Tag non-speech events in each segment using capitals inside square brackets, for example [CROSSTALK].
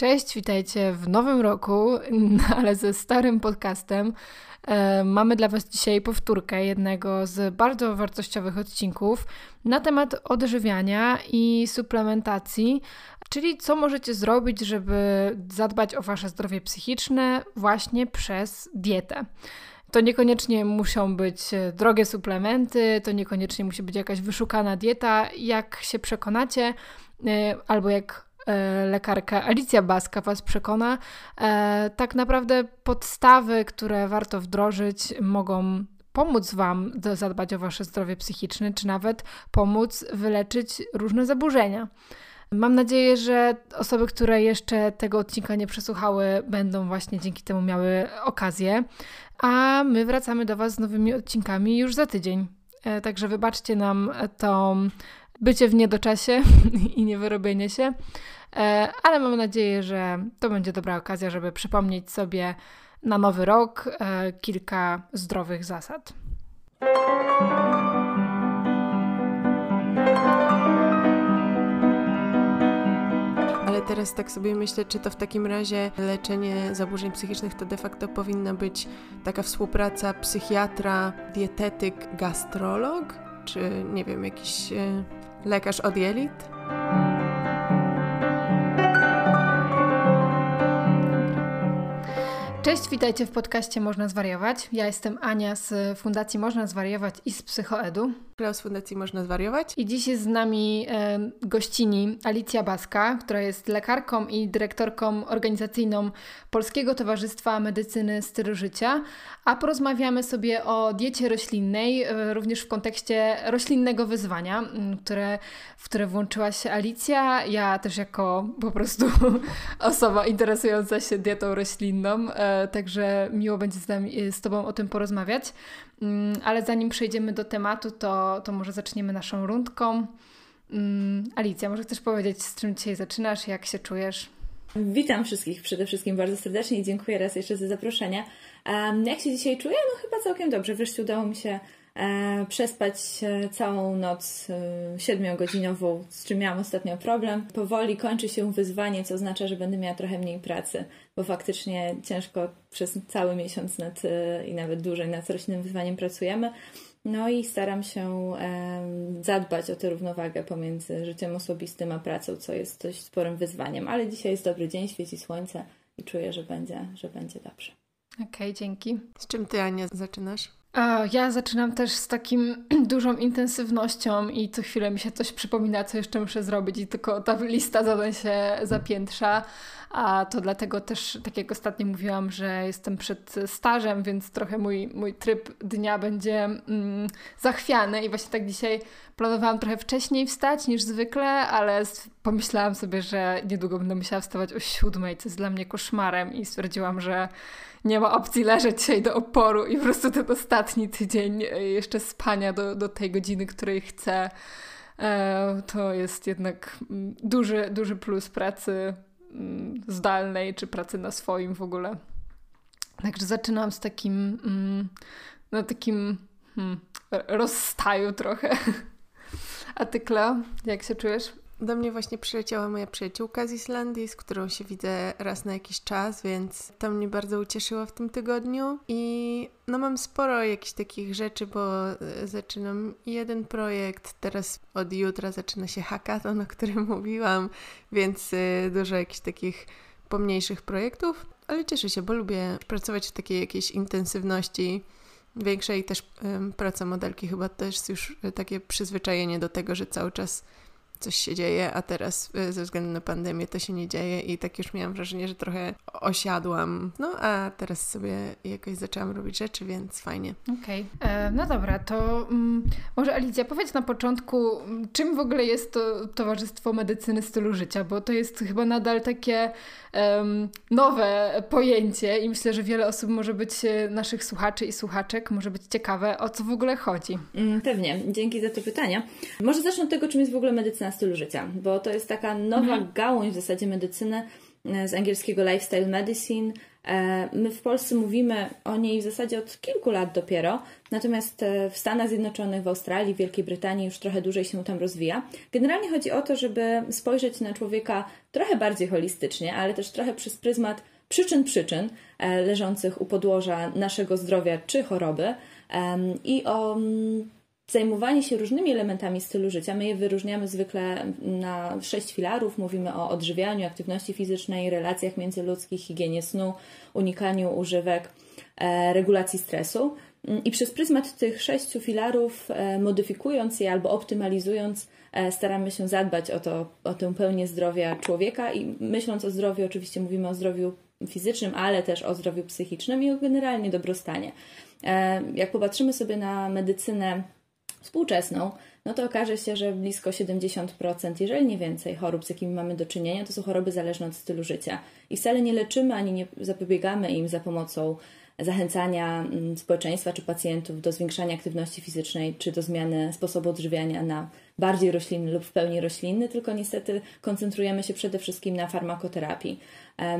Cześć, witajcie w nowym roku, [LAUGHS] ale ze starym podcastem. E, mamy dla Was dzisiaj powtórkę jednego z bardzo wartościowych odcinków na temat odżywiania i suplementacji, czyli co możecie zrobić, żeby zadbać o Wasze zdrowie psychiczne właśnie przez dietę. To niekoniecznie muszą być drogie suplementy, to niekoniecznie musi być jakaś wyszukana dieta. Jak się przekonacie, e, albo jak E, lekarka Alicja Baska Was przekona. E, tak naprawdę podstawy, które warto wdrożyć, mogą pomóc Wam zadbać o Wasze zdrowie psychiczne, czy nawet pomóc wyleczyć różne zaburzenia. Mam nadzieję, że osoby, które jeszcze tego odcinka nie przesłuchały, będą właśnie dzięki temu miały okazję. A my wracamy do Was z nowymi odcinkami już za tydzień. E, także wybaczcie nam to bycie w niedoczasie [LAUGHS] i niewyrobienie się. E, ale mam nadzieję, że to będzie dobra okazja, żeby przypomnieć sobie na nowy rok e, kilka zdrowych zasad. Ale teraz tak sobie myślę, czy to w takim razie leczenie zaburzeń psychicznych to de facto powinna być taka współpraca psychiatra, dietetyk, gastrolog, czy nie wiem, jakiś e, lekarz od jelit? Cześć, witajcie w podcaście Można Zwariować. Ja jestem Ania z Fundacji Można Zwariować i z Psychoedu. Klaus Fundacji Można Zwariować. I dziś jest z nami e, gościni Alicja Baska, która jest lekarką i dyrektorką organizacyjną Polskiego Towarzystwa Medycyny Stylu Życia, a porozmawiamy sobie o diecie roślinnej, e, również w kontekście roślinnego wyzwania, które, w które włączyła się Alicja. Ja też jako po prostu [LAUGHS] osoba interesująca się dietą roślinną, e, także miło będzie z, nami, z Tobą o tym porozmawiać. Mm, ale zanim przejdziemy do tematu, to, to może zaczniemy naszą rundką. Mm, Alicja, może chcesz powiedzieć, z czym dzisiaj zaczynasz, jak się czujesz? Witam wszystkich przede wszystkim bardzo serdecznie i dziękuję raz jeszcze za zaproszenie. Jak się dzisiaj czuję? No chyba całkiem dobrze. Wreszcie udało mi się e, przespać całą noc e, siedmiogodzinową, z czym miałam ostatnio problem. Powoli kończy się wyzwanie, co oznacza, że będę miała trochę mniej pracy, bo faktycznie ciężko przez cały miesiąc nad, e, i nawet dłużej nad roślinnym wyzwaniem pracujemy. No i staram się zadbać o tę równowagę pomiędzy życiem osobistym a pracą, co jest dość sporym wyzwaniem. Ale dzisiaj jest dobry dzień, świeci słońce i czuję, że będzie, że będzie dobrze. Okej, okay, dzięki. Z czym ty, Ania, zaczynasz? Ja zaczynam też z takim [CLEARS THROAT] dużą intensywnością i co chwilę mi się coś przypomina, co jeszcze muszę zrobić i tylko ta lista zadań się zapiętrza. A to dlatego też, tak jak ostatnio mówiłam, że jestem przed stażem, więc trochę mój, mój tryb dnia będzie mm, zachwiany i właśnie tak dzisiaj planowałam trochę wcześniej wstać niż zwykle, ale pomyślałam sobie, że niedługo będę musiała wstawać o siódmej, co jest dla mnie koszmarem i stwierdziłam, że nie ma opcji leżeć dzisiaj do oporu i po prostu ten ostatni tydzień e, jeszcze spania do, do tej godziny, której chcę, e, to jest jednak mm, duży, duży plus pracy mm, zdalnej czy pracy na swoim w ogóle. Także zaczynam z takim, mm, no takim hmm, rozstaju trochę. [LAUGHS] A ty, Kleo, jak się czujesz? Do mnie właśnie przyleciała moja przyjaciółka z Islandii, z którą się widzę raz na jakiś czas, więc to mnie bardzo ucieszyło w tym tygodniu. I no mam sporo jakichś takich rzeczy, bo e, zaczynam jeden projekt, teraz od jutra zaczyna się hackathon, o którym [LAUGHS] mówiłam, więc e, dużo jakichś takich pomniejszych projektów, ale cieszę się, bo lubię pracować w takiej jakiejś intensywności większej. Też praca modelki chyba też już e, takie przyzwyczajenie do tego, że cały czas coś się dzieje, a teraz y, ze względu na pandemię to się nie dzieje i tak już miałam wrażenie, że trochę osiadłam. No a teraz sobie jakoś zaczęłam robić rzeczy, więc fajnie. Okej, okay. E, no dobra, to um, może Alicja, powiedz na początku, czym w ogóle jest to Towarzystwo Medycyny Stylu Życia, bo to jest chyba nadal takie um, nowe pojęcie i myślę, że wiele osób może być, e, naszych słuchaczy i słuchaczek, może być ciekawe, o co w ogóle chodzi. Mm, pewnie, dzięki za to pytanie. Może zacznę od tego, czym jest w ogóle medycyna stylu życia, bo to jest taka nowa mhm. gałąź w zasadzie medycyny, z angielskiego lifestyle medicine. My w Polsce mówimy o niej w zasadzie od kilku lat dopiero, natomiast w Stanach Zjednoczonych, w Australii, w Wielkiej Brytanii już trochę dłużej się tam rozwija. Generalnie chodzi o to, żeby spojrzeć na człowieka trochę bardziej holistycznie, ale też trochę przez pryzmat przyczyn przyczyn leżących u podłoża naszego zdrowia czy choroby i o mm, zajmowanie się różnymi elementami stylu życia. My je wyróżniamy zwykle na sześć filarów. Mówimy o odżywianiu, aktywności fizycznej, relacjach międzyludzkich, higienie snu, unikaniu używek, e, regulacji stresu. Mm, I przez pryzmat tych sześciu filarów, e, modyfikując je albo optymalizując, e, staramy się zadbać o, to, o tę pełnię zdrowia człowieka. I myśląc o zdrowiu, oczywiście mówimy o zdrowiu fizycznym, ale też o zdrowiu psychicznym i o generalnie dobrostanie. Jak popatrzymy sobie na medycynę współczesną, no to okaże się, że blisko 70%, jeżeli nie więcej, chorób, z jakimi mamy do czynienia, to są choroby zależne od stylu życia. I wcale nie leczymy ani nie zapobiegamy im za pomocą zachęcania mm, społeczeństwa czy pacjentów do zwiększania aktywności fizycznej, czy do zmiany sposobu odżywiania na bardziej roślinny lub w pełni roślinny, tylko niestety koncentrujemy się przede wszystkim na farmakoterapii.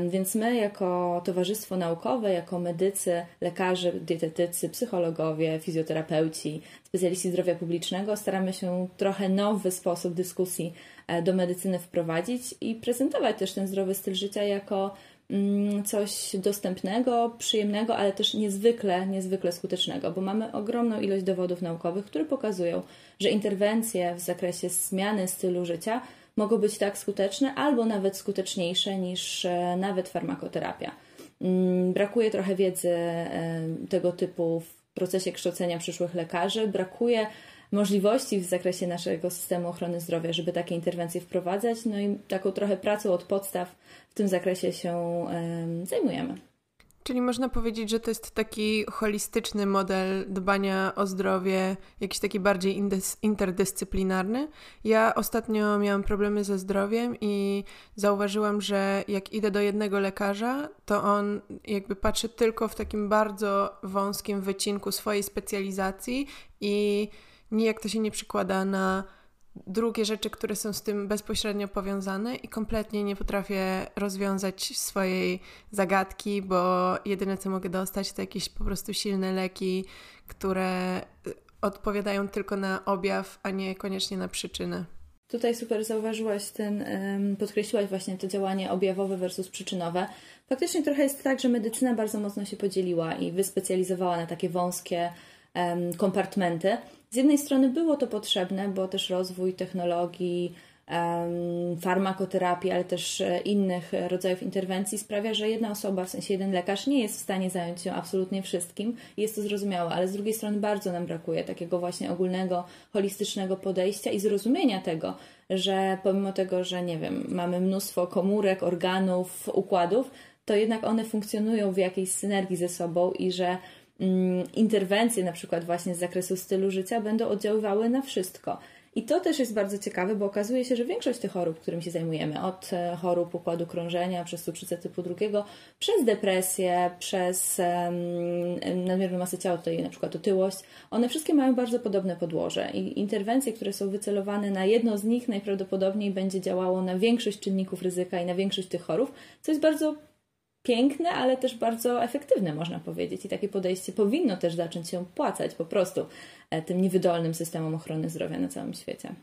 Więc my, jako towarzystwo naukowe, jako medycy, lekarze, dietetycy, psychologowie, fizjoterapeuci, specjaliści zdrowia publicznego, staramy się trochę nowy sposób dyskusji e, do medycyny wprowadzić i prezentować też ten zdrowy styl życia jako coś dostępnego, przyjemnego, ale też niezwykle, niezwykle skutecznego, bo mamy ogromną ilość dowodów naukowych, które pokazują, że interwencje w zakresie zmiany stylu życia mogą być tak skuteczne albo nawet skuteczniejsze niż e, nawet farmakoterapia. Mm, brakuje trochę wiedzy e, tego typu w procesie kształcenia przyszłych lekarzy, brakuje możliwości w zakresie naszego systemu ochrony zdrowia, żeby takie interwencje wprowadzać, no i taką trochę pracą od podstaw w tym zakresie się zajmujemy. Czyli można powiedzieć, że to jest taki holistyczny model dbania o zdrowie, jakiś taki bardziej interdyscyplinarny. Ja ostatnio miałam problemy ze zdrowiem i zauważyłam, że jak idę do jednego lekarza, to on jakby patrzy tylko w takim bardzo wąskim wycinku swojej specjalizacji i nijak to się nie przykłada na drugie rzeczy, które są z tym bezpośrednio powiązane i kompletnie nie potrafię rozwiązać swojej zagadki, bo jedyne co mogę dostać to jakieś po prostu silne leki, które odpowiadają tylko na objaw, a nie koniecznie na przyczynę. Tutaj super zauważyłaś ten, podkreśliłaś właśnie to działanie objawowe versus przyczynowe. Faktycznie trochę jest tak, że medycyna bardzo mocno się podzieliła i wyspecjalizowała na takie wąskie kompartmenty. Z jednej strony było to potrzebne, bo też rozwój technologii, farmakoterapii, ale też e, innych rodzajów interwencji sprawia, że jedna osoba, w sensie jeden lekarz, nie jest w stanie zająć się absolutnie wszystkim. Jest to zrozumiałe, ale z drugiej strony bardzo nam brakuje takiego właśnie ogólnego, holistycznego podejścia i zrozumienia tego, że pomimo tego, że nie wiem, mamy mnóstwo komórek, organów, układów, to jednak one funkcjonują w jakiejś synergii ze sobą i że interwencje, na przykład właśnie z zakresu stylu życia, będą oddziaływały na wszystko. I to też jest bardzo ciekawe, bo okazuje się, że większość tych chorób, którymi się zajmujemy, od e, chorób układu krążenia, przez cukrzycę typu drugiego, przez depresję, przez um, nadmierną masę ciała, tutaj na przykład otyłość, one wszystkie mają bardzo podobne podłoże i interwencje, które są wycelowane na jedno z nich, najprawdopodobniej będzie działało na większość czynników ryzyka i na większość tych chorób, co jest bardzo piękne, ale też bardzo efektywne, można powiedzieć. I takie podejście powinno też zacząć się opłacać po prostu e, tym niewydolnym systemom ochrony zdrowia na całym świecie.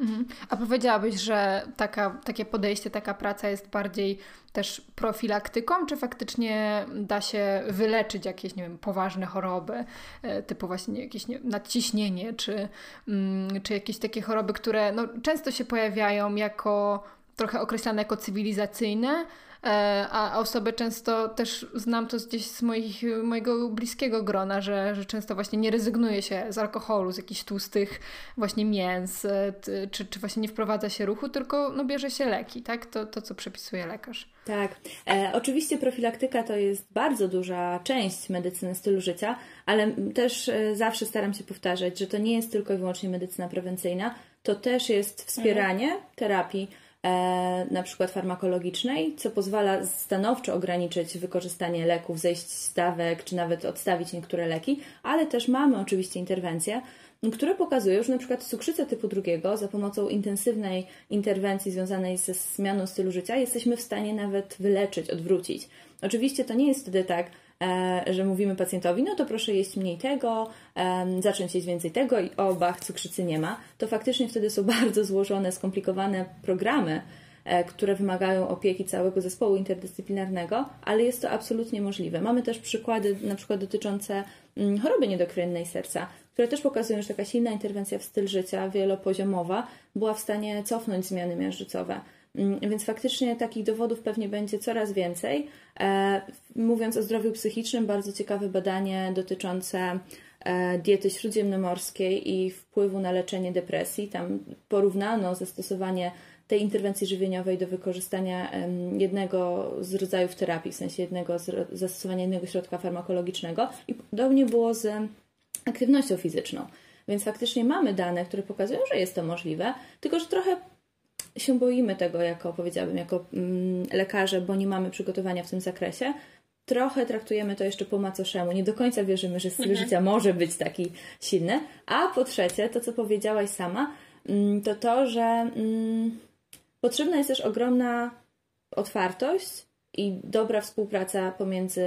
Mhm. A powiedziałabyś, że taka, takie podejście, taka praca jest bardziej też profilaktyką, czy faktycznie da się wyleczyć jakieś, nie wiem, poważne choroby, e, typu właśnie jakieś nie, nadciśnienie, czy, mm, czy jakieś takie choroby, które no, często się pojawiają jako trochę określane jako cywilizacyjne, a osoby często też znam to gdzieś z moich, mojego bliskiego grona, że, że często właśnie nie rezygnuje się z alkoholu, z jakichś tłustych właśnie mięs, e, czy, czy właśnie nie wprowadza się ruchu, tylko no, bierze się leki, tak? To, to co przepisuje lekarz. Tak. E, oczywiście profilaktyka to jest bardzo duża część medycyny stylu życia, ale też e, zawsze staram się powtarzać, że to nie jest tylko i wyłącznie medycyna prewencyjna, to też jest wspieranie mhm. terapii E, na przykład farmakologicznej, co pozwala stanowczo ograniczyć wykorzystanie leków, zejść z stawek, czy nawet odstawić niektóre leki, ale też mamy oczywiście interwencje, które pokazują, że na przykład cukrzycę typu drugiego za pomocą intensywnej interwencji związanej ze zmianą stylu życia jesteśmy w stanie nawet wyleczyć, odwrócić. Oczywiście to nie jest wtedy tak, e, że mówimy pacjentowi, no to proszę jeść mniej tego, zacząć jeść więcej tego i o, bach, cukrzycy nie ma. To faktycznie wtedy są [LAUGHS] bardzo złożone, skomplikowane programy, E, które wymagają opieki całego zespołu interdyscyplinarnego, ale jest to absolutnie możliwe. Mamy też przykłady na przykład dotyczące mm, choroby niedokrwiennej serca, które też pokazują, że taka silna interwencja w styl życia wielopoziomowa była w stanie cofnąć zmiany miażdżycowe. Mm, więc faktycznie takich dowodów pewnie będzie coraz więcej. E, mówiąc o zdrowiu psychicznym, bardzo ciekawe badanie dotyczące e, diety śródziemnomorskiej i wpływu na leczenie depresji. Tam porównano zastosowanie tej interwencji żywieniowej do wykorzystania jednego z rodzajów terapii, w sensie jednego zastosowania jednego środka farmakologicznego i podobnie było z aktywnością fizyczną. Więc faktycznie mamy dane, które pokazują, że jest to możliwe, tylko że trochę się boimy tego, jako powiedziałabym, jako mm, lekarze, bo nie mamy przygotowania w tym zakresie. Trochę traktujemy to jeszcze po macoszemu. Nie do końca wierzymy, że styl mhm. życia może być taki silny. A po trzecie, to co powiedziałaś sama, mm, to to, że mm, Potrzebna jest też ogromna otwartość i dobra współpraca pomiędzy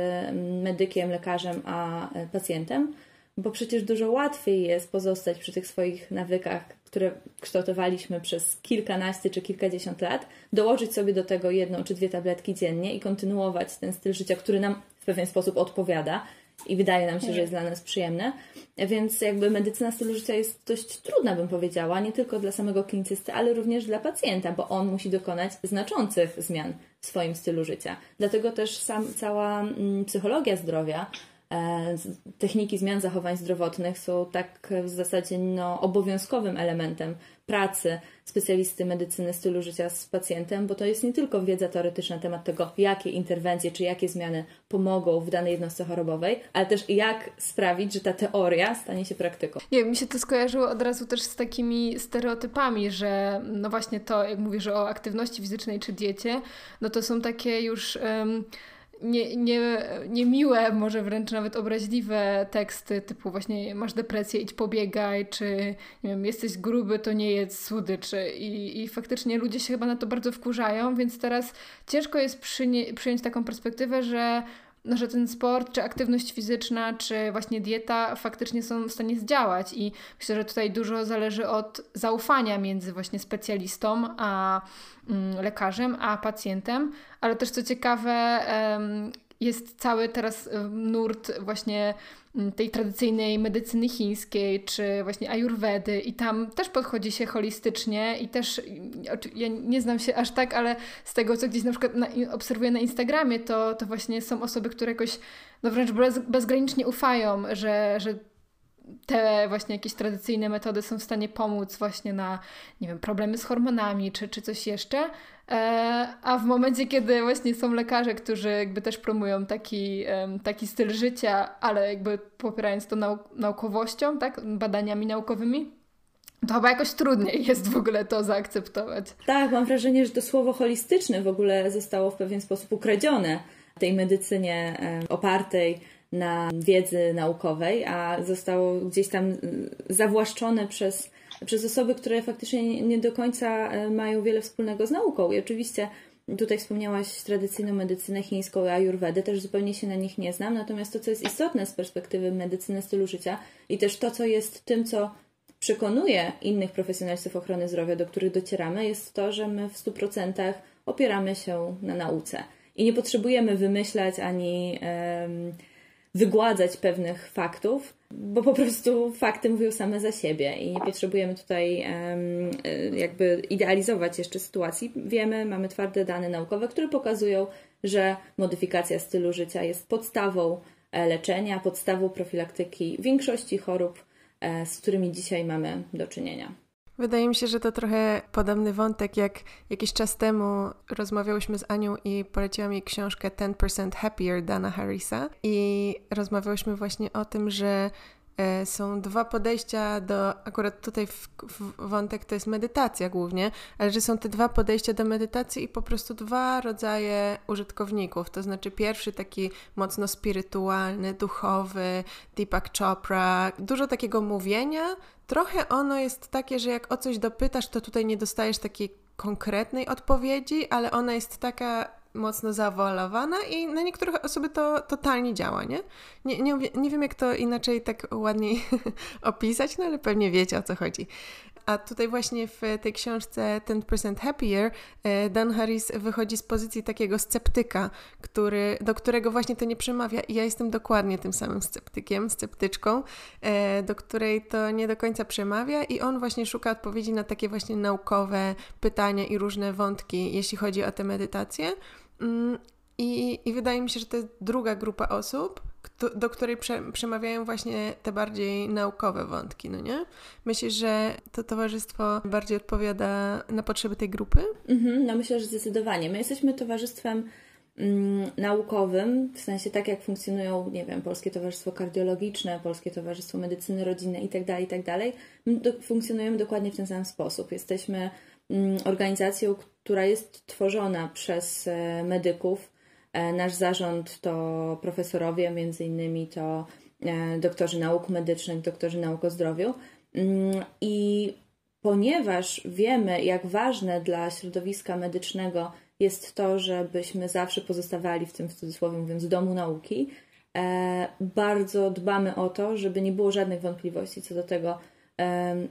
medykiem, lekarzem a e, pacjentem, bo przecież dużo łatwiej jest pozostać przy tych swoich nawykach, które kształtowaliśmy przez kilkanaście czy kilkadziesiąt lat, dołożyć sobie do tego jedną czy dwie tabletki dziennie i kontynuować ten styl życia, który nam w pewien sposób odpowiada i wydaje nam się, że jest dla nas przyjemne. Więc jakby medycyna stylu życia jest dość trudna, bym powiedziała, nie tylko dla samego klinicysty, ale również dla pacjenta, bo on musi dokonać znaczących zmian w swoim stylu życia. Dlatego też sam, cała mm, psychologia zdrowia techniki zmian zachowań zdrowotnych są tak w zasadzie no, obowiązkowym elementem pracy specjalisty medycyny stylu życia z pacjentem, bo to jest nie tylko wiedza teoretyczna na temat tego, jakie interwencje czy jakie zmiany pomogą w danej jednostce chorobowej, ale też jak sprawić, że ta teoria stanie się praktyką. Nie, mi się to skojarzyło od razu też z takimi stereotypami, że no właśnie to, jak mówisz o aktywności fizycznej czy diecie, no to są takie już. Um, nie, nie, niemiłe, może wręcz nawet obraźliwe teksty, typu właśnie masz depresję, idź pobiegaj, czy nie wiem, jesteś gruby, to nie jedz słodyczy. I, I faktycznie ludzie się chyba na to bardzo wkurzają, więc teraz ciężko jest przyjąć taką perspektywę, że no, że ten sport, czy aktywność fizyczna, czy właśnie dieta faktycznie są w stanie zdziałać. I myślę, że tutaj dużo zależy od zaufania między właśnie specjalistą a mm, lekarzem, a pacjentem. Ale też co ciekawe, jest cały teraz nurt właśnie Mm, tej tradycyjnej medycyny chińskiej, czy właśnie ayurvedy i tam też podchodzi się holistycznie i też, ja nie znam się aż tak, ale z tego, co gdzieś na przykład na, obserwuję na Instagramie, to, to właśnie są osoby, które jakoś no wręcz bez, bezgranicznie ufają, że, że te właśnie jakieś tradycyjne metody są w stanie pomóc właśnie na, nie wiem, problemy z hormonami czy, czy coś jeszcze. E, a w momencie, kiedy właśnie są lekarze, którzy jakby też promują taki, taki styl życia, ale jakby popierając to nau naukowością, tak, badaniami naukowymi, to chyba jakoś trudniej jest w ogóle to zaakceptować. Tak, mam wrażenie, że to słowo holistyczne w ogóle zostało w pewien sposób ukradzione tej medycynie opartej na wiedzy naukowej, a zostało gdzieś tam zawłaszczone przez, przez osoby, które faktycznie nie do końca e, mają wiele wspólnego z nauką. I oczywiście Tutaj wspomniałaś tradycyjną medycynę chińską i ayurvedę, też zupełnie się na nich nie znam, natomiast to, co jest istotne z perspektywy medycyny stylu życia i też to, co jest tym, co przekonuje innych profesjonalistów ochrony zdrowia, do których docieramy, jest to, że my w 100% opieramy się na nauce i nie potrzebujemy wymyślać ani. Um, wygładzać pewnych faktów, bo po prostu fakty mówią same za siebie i nie potrzebujemy tutaj jakby idealizować jeszcze sytuacji. Wiemy, mamy twarde dane naukowe, które pokazują, że modyfikacja stylu życia jest podstawą e, leczenia, podstawą profilaktyki większości chorób, e, z którymi dzisiaj mamy do czynienia. Wydaje mi się, że to trochę podobny wątek, jak jakiś czas temu rozmawiałyśmy z Anią i poleciłam jej książkę 10% Happier Dana Harrisa i rozmawiałyśmy właśnie o tym, że e, są dwa podejścia do, akurat tutaj w, w wątek to jest medytacja głównie, ale że są te dwa podejścia do medytacji i po prostu dwa rodzaje użytkowników. To znaczy pierwszy taki mocno spirytualny, duchowy, Deepak Chopra, dużo takiego mówienia. Trochę ono jest takie, że jak o coś dopytasz, to tutaj nie dostajesz takiej konkretnej odpowiedzi, ale ona jest taka mocno zawoalowana i na niektórych osoby to totalnie działa, nie? Nie, nie, nie wiem, jak to inaczej tak ładniej [LAUGHS] opisać, no ale pewnie wiecie o co chodzi. A tutaj właśnie w tej książce 10% Happier e, Dan Harris wychodzi z pozycji takiego sceptyka, który, do którego właśnie to nie przemawia. I ja jestem dokładnie tym samym sceptykiem, sceptyczką, e, do której to nie do końca przemawia i on właśnie szuka odpowiedzi na takie właśnie naukowe pytania i różne wątki, jeśli chodzi o te medytacje. Mm, I, I wydaje mi się, że to jest druga grupa osób, do której prze, przemawiają właśnie te bardziej naukowe wątki, no nie? Myślisz, że to towarzystwo bardziej odpowiada na potrzeby tej grupy? Mhm, no myślę, że zdecydowanie. My jesteśmy towarzystwem mm, naukowym, w sensie tak jak funkcjonują, nie wiem, Polskie Towarzystwo Kardiologiczne, Polskie Towarzystwo Medycyny Rodzinnej itd., tak itd., tak my do, funkcjonujemy dokładnie w ten sam sposób. Jesteśmy mm, organizacją, która jest tworzona przez e, medyków, nasz zarząd to profesorowie, między innymi to e, doktorzy nauk medycznych, doktorzy nauk o zdrowiu. Mm, I ponieważ wiemy, jak ważne dla środowiska medycznego jest to, żebyśmy zawsze pozostawali w tym, w cudzysłowie mówiąc, domu nauki, e, bardzo dbamy o to, żeby nie było żadnych wątpliwości co do tego,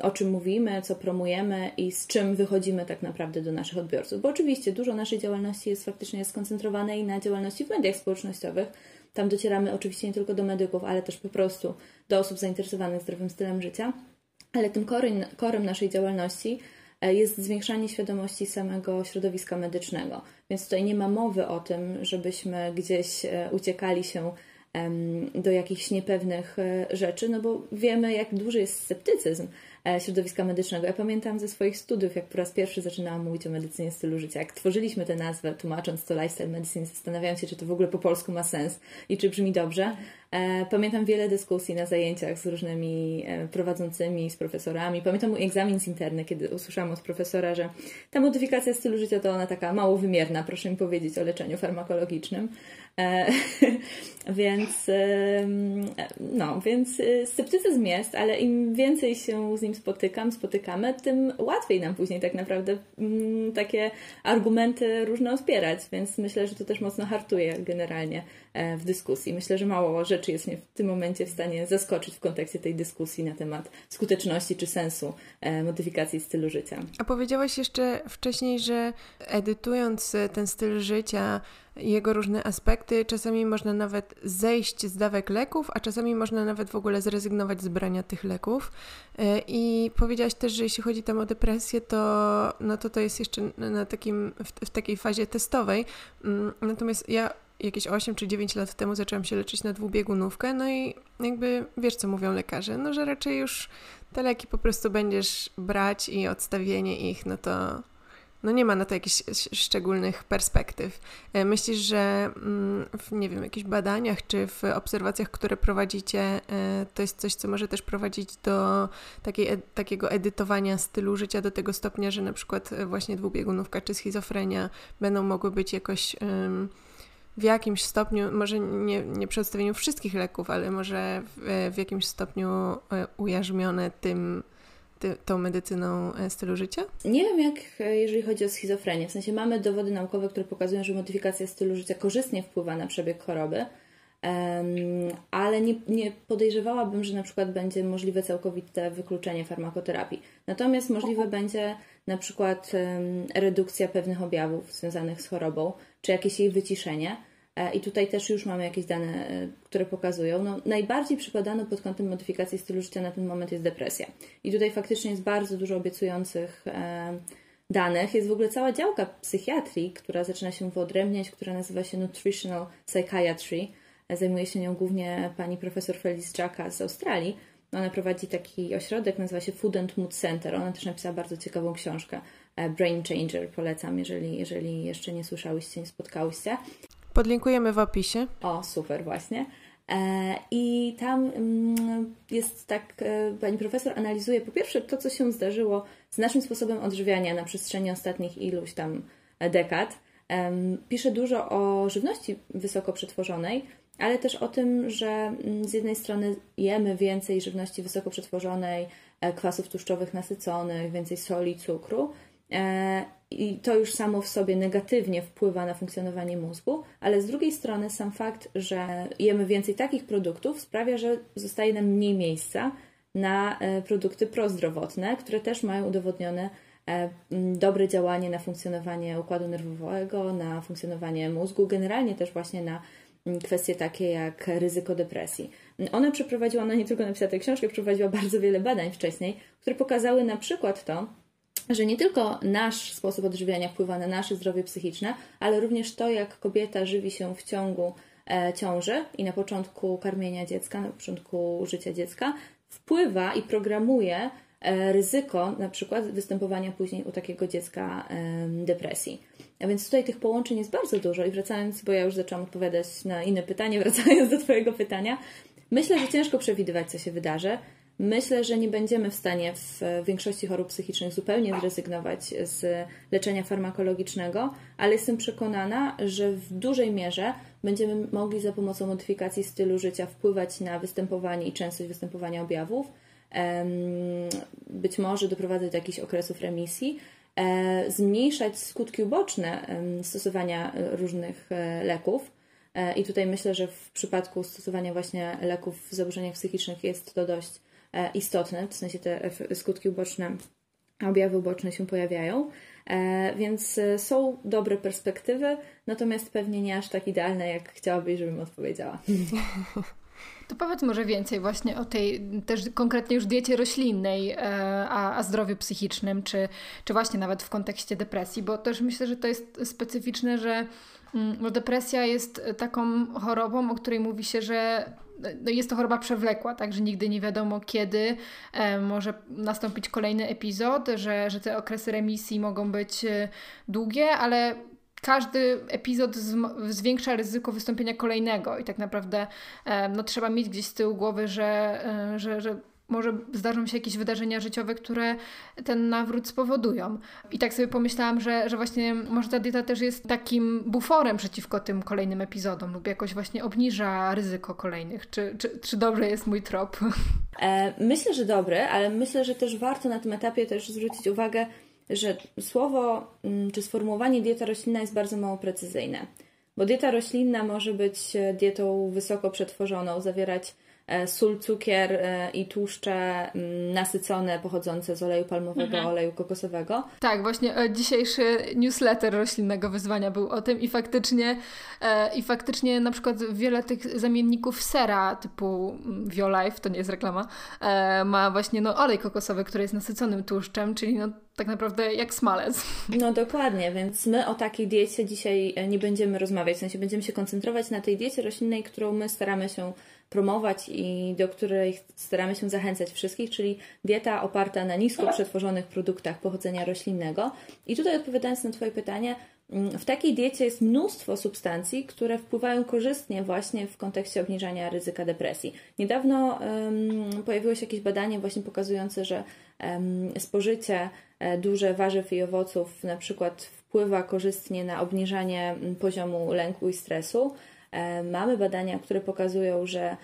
o czym mówimy, co promujemy i z czym wychodzimy tak naprawdę do naszych odbiorców. Bo oczywiście dużo naszej działalności jest faktycznie skoncentrowane i na działalności w mediach społecznościowych. Tam docieramy oczywiście nie tylko do medyków, ale też po prostu do osób zainteresowanych zdrowym stylem życia. Ale tym korem naszej działalności e, jest zwiększanie świadomości samego środowiska medycznego. Więc tutaj nie ma mowy o tym, żebyśmy gdzieś e, uciekali się do jakichś niepewnych e, rzeczy, no bo wiemy, jak duży jest sceptycyzm E, środowiska medycznego. Ja pamiętam ze swoich studiów, jak po raz pierwszy zaczynałam mówić o medycynie stylu życia. Jak tworzyliśmy tę nazwę, tłumacząc to lifestyle medicine, zastanawiając się, czy to w ogóle po polsku ma sens i czy brzmi dobrze. E, pamiętam wiele dyskusji na zajęciach z różnymi prowadzącymi, z profesorami. Pamiętam mój egzamin z interny, kiedy usłyszałam od profesora, że ta modyfikacja stylu życia to ona taka mało wymierna, proszę mi powiedzieć o leczeniu farmakologicznym. [LAUGHS] więc no, więc sceptycyzm jest, ale im więcej się z nim spotykam, spotykamy, tym łatwiej nam później tak naprawdę mm, takie argumenty różne wspierać, więc myślę, że to też mocno hartuje generalnie. e, w dyskusji. Myślę, że mało rzeczy jest mnie w tym momencie w stanie zaskoczyć w kontekście tej dyskusji na temat skuteczności czy sensu e, modyfikacji stylu życia. A powiedziałaś jeszcze wcześniej, że edytując ten styl życia, jego różne aspekty. Czasami można nawet zejść z dawek leków, a czasami można nawet w ogóle zrezygnować z brania tych leków. E, I powiedziałaś też, że jeśli chodzi tam o depresję, to, no to to jest jeszcze na takim, w, w takiej fazie testowej. Mm, natomiast ja jakieś 8 czy 9 lat temu zaczęłam się leczyć na dwubiegunówkę, no i jakby wiesz, co mówią lekarze, no że raczej już te leki po prostu będziesz brać i odstawienie ich, no to no nie ma na to jakichś szczególnych perspektyw. E, myślisz, że mm, w, nie wiem, jakichś badaniach czy w obserwacjach, które prowadzicie, e, to jest coś, co może też prowadzić do takiej, takiego edytowania stylu życia do tego stopnia, że na przykład e, właśnie dwubiegunówka czy schizofrenia będą mogły być jakoś w jakimś stopniu, może nie, nie przedstawieniu wszystkich leków, ale może w, w jakimś stopniu ujarzmione tym ty, tą medycyną e, stylu życia? Nie wiem, jak e, jeżeli chodzi o schizofrenię. W sensie mamy dowody naukowe, które pokazują, że modyfikacja stylu życia korzystnie wpływa na przebieg choroby, ale nie, nie podejrzewałabym, że na przykład będzie możliwe całkowite wykluczenie farmakoterapii. Natomiast możliwe będzie na przykład redukcja pewnych objawów związanych z chorobą, czy jakieś jej wyciszenie. E, I tutaj też już mamy jakieś dane, e, które pokazują. No, najbardziej przypadano pod kątem modyfikacji stylu życia na ten moment jest depresja. I tutaj faktycznie jest bardzo dużo obiecujących e, danych. Jest w ogóle cała działka psychiatrii, która zaczyna się wyodrębniać, która nazywa się Nutritional Psychiatry. Zajmuje się nią głównie pani profesor Felice Jacka z Australii. Ona prowadzi taki ośrodek, nazywa się Food and Mood Center. Ona też napisała bardzo ciekawą książkę Brain Changer. Polecam, jeżeli, jeżeli jeszcze nie słyszałyście, nie spotkałyście. Podlinkujemy w opisie. O, super, właśnie. I tam mm, jest tak, pani profesor analizuje po pierwsze to, co się zdarzyło z naszym sposobem odżywiania na przestrzeni ostatnich iluś tam dekad. Pisze dużo o żywności wysoko przetworzonej, ale też o tym, że mm, z jednej strony jemy więcej żywności wysoko przetworzonej, e, kwasów tłuszczowych nasyconych, więcej soli, cukru. E, I to już samo w sobie negatywnie wpływa na funkcjonowanie mózgu, ale z drugiej strony sam fakt, że jemy więcej takich produktów sprawia, że zostaje nam mniej miejsca na e, produkty prozdrowotne, które też mają udowodnione dobre działanie na funkcjonowanie układu nerwowego, na funkcjonowanie mózgu, generalnie też właśnie na kwestie takie jak ryzyko depresji. Ona przeprowadziła, ona nie tylko napisała tę książkę, przeprowadziła bardzo wiele badań wcześniej, które pokazały na przykład to, że nie tylko nasz sposób odżywiania wpływa na nasze zdrowie psychiczne, ale również to, jak kobieta żywi się w ciągu e, ciąży i na początku karmienia dziecka, na początku życia dziecka, wpływa i programuje e, ryzyko na przykład występowania później u takiego dziecka depresji. A więc tutaj tych połączeń jest bardzo dużo i wracając, bo ja już zaczęłam odpowiadać na inne pytanie, [LAUGHS] wracając do Twojego pytania, myślę, że ciężko przewidywać, co się wydarzy. Myślę, że nie będziemy w stanie w większości chorób psychicznych zupełnie zrezygnować z leczenia farmakologicznego, ale jestem przekonana, że w dużej mierze będziemy mogli za pomocą modyfikacji stylu życia wpływać na występowanie i częstość występowania objawów, być może doprowadzać do jakichś okresów remisji, E, zmniejszać skutki uboczne stosowania różnych e, leków. E, I tutaj myślę, że w przypadku stosowania właśnie leków w zaburzeniach psychicznych jest to dość istotne, w sensie te skutki uboczne, objawy uboczne się pojawiają. Więc są dobre perspektywy, natomiast pewnie nie aż tak idealne, jak chciałabyś, żebym odpowiedziała. [LAUGHS] To powiedz może więcej właśnie o tej też konkretnie już diecie roślinnej, e, a, a zdrowiu psychicznym, czy, czy właśnie nawet w kontekście depresji, bo też myślę, że to jest specyficzne, że mm, no depresja jest taką chorobą, o której mówi się, że no jest to choroba przewlekła, także nigdy nie wiadomo kiedy e, może nastąpić kolejny epizod, że, że te okresy remisji mogą być e, długie, ale każdy epizod zwiększa ryzyko wystąpienia kolejnego i tak naprawdę no, trzeba mieć gdzieś z tyłu głowy, że, e, że, że może zdarzą się jakieś wydarzenia życiowe, które ten nawrót spowodują. I tak sobie pomyślałam, że, że właśnie może ta dieta też jest takim buforem przeciwko tym kolejnym epizodom lub jakoś właśnie obniża ryzyko kolejnych. Czy, czy, czy dobry jest mój trop? E, myślę, że dobry, ale myślę, że też warto na tym etapie też zwrócić uwagę że słowo mm, czy sformułowanie dieta roślinna jest bardzo mało precyzyjne, bo dieta roślinna może być e, dietą wysoko przetworzoną, zawierać sól, cukier e, i tłuszcze mm, nasycone pochodzące z oleju palmowego, mhm. oleju kokosowego. Tak, właśnie e, dzisiejszy newsletter roślinnego wyzwania był o tym i faktycznie i faktycznie na przykład wiele tych zamienników sera typu mm, Violife, to nie jest reklama, ma właśnie no, olej kokosowy, który jest nasyconym tłuszczem, czyli no, tak naprawdę jak smalec. [LAUGHS] No dokładnie, więc my o takiej diecie dzisiaj nie będziemy rozmawiać, w sensie będziemy się koncentrować na tej diecie roślinnej, którą my staramy się promować i do której staramy się zachęcać wszystkich, czyli dieta oparta na nisko przetworzonych produktach pochodzenia roślinnego. I tutaj odpowiadając na Twoje pytanie, mm, w takiej diecie jest mnóstwo substancji, które wpływają korzystnie właśnie w kontekście obniżania ryzyka depresji. Niedawno um, pojawiło się jakieś badanie właśnie pokazujące, że um, spożycie e, duże warzyw i owoców na przykład wpływa korzystnie na obniżanie poziomu lęku i stresu. E, mamy badania, które pokazują, że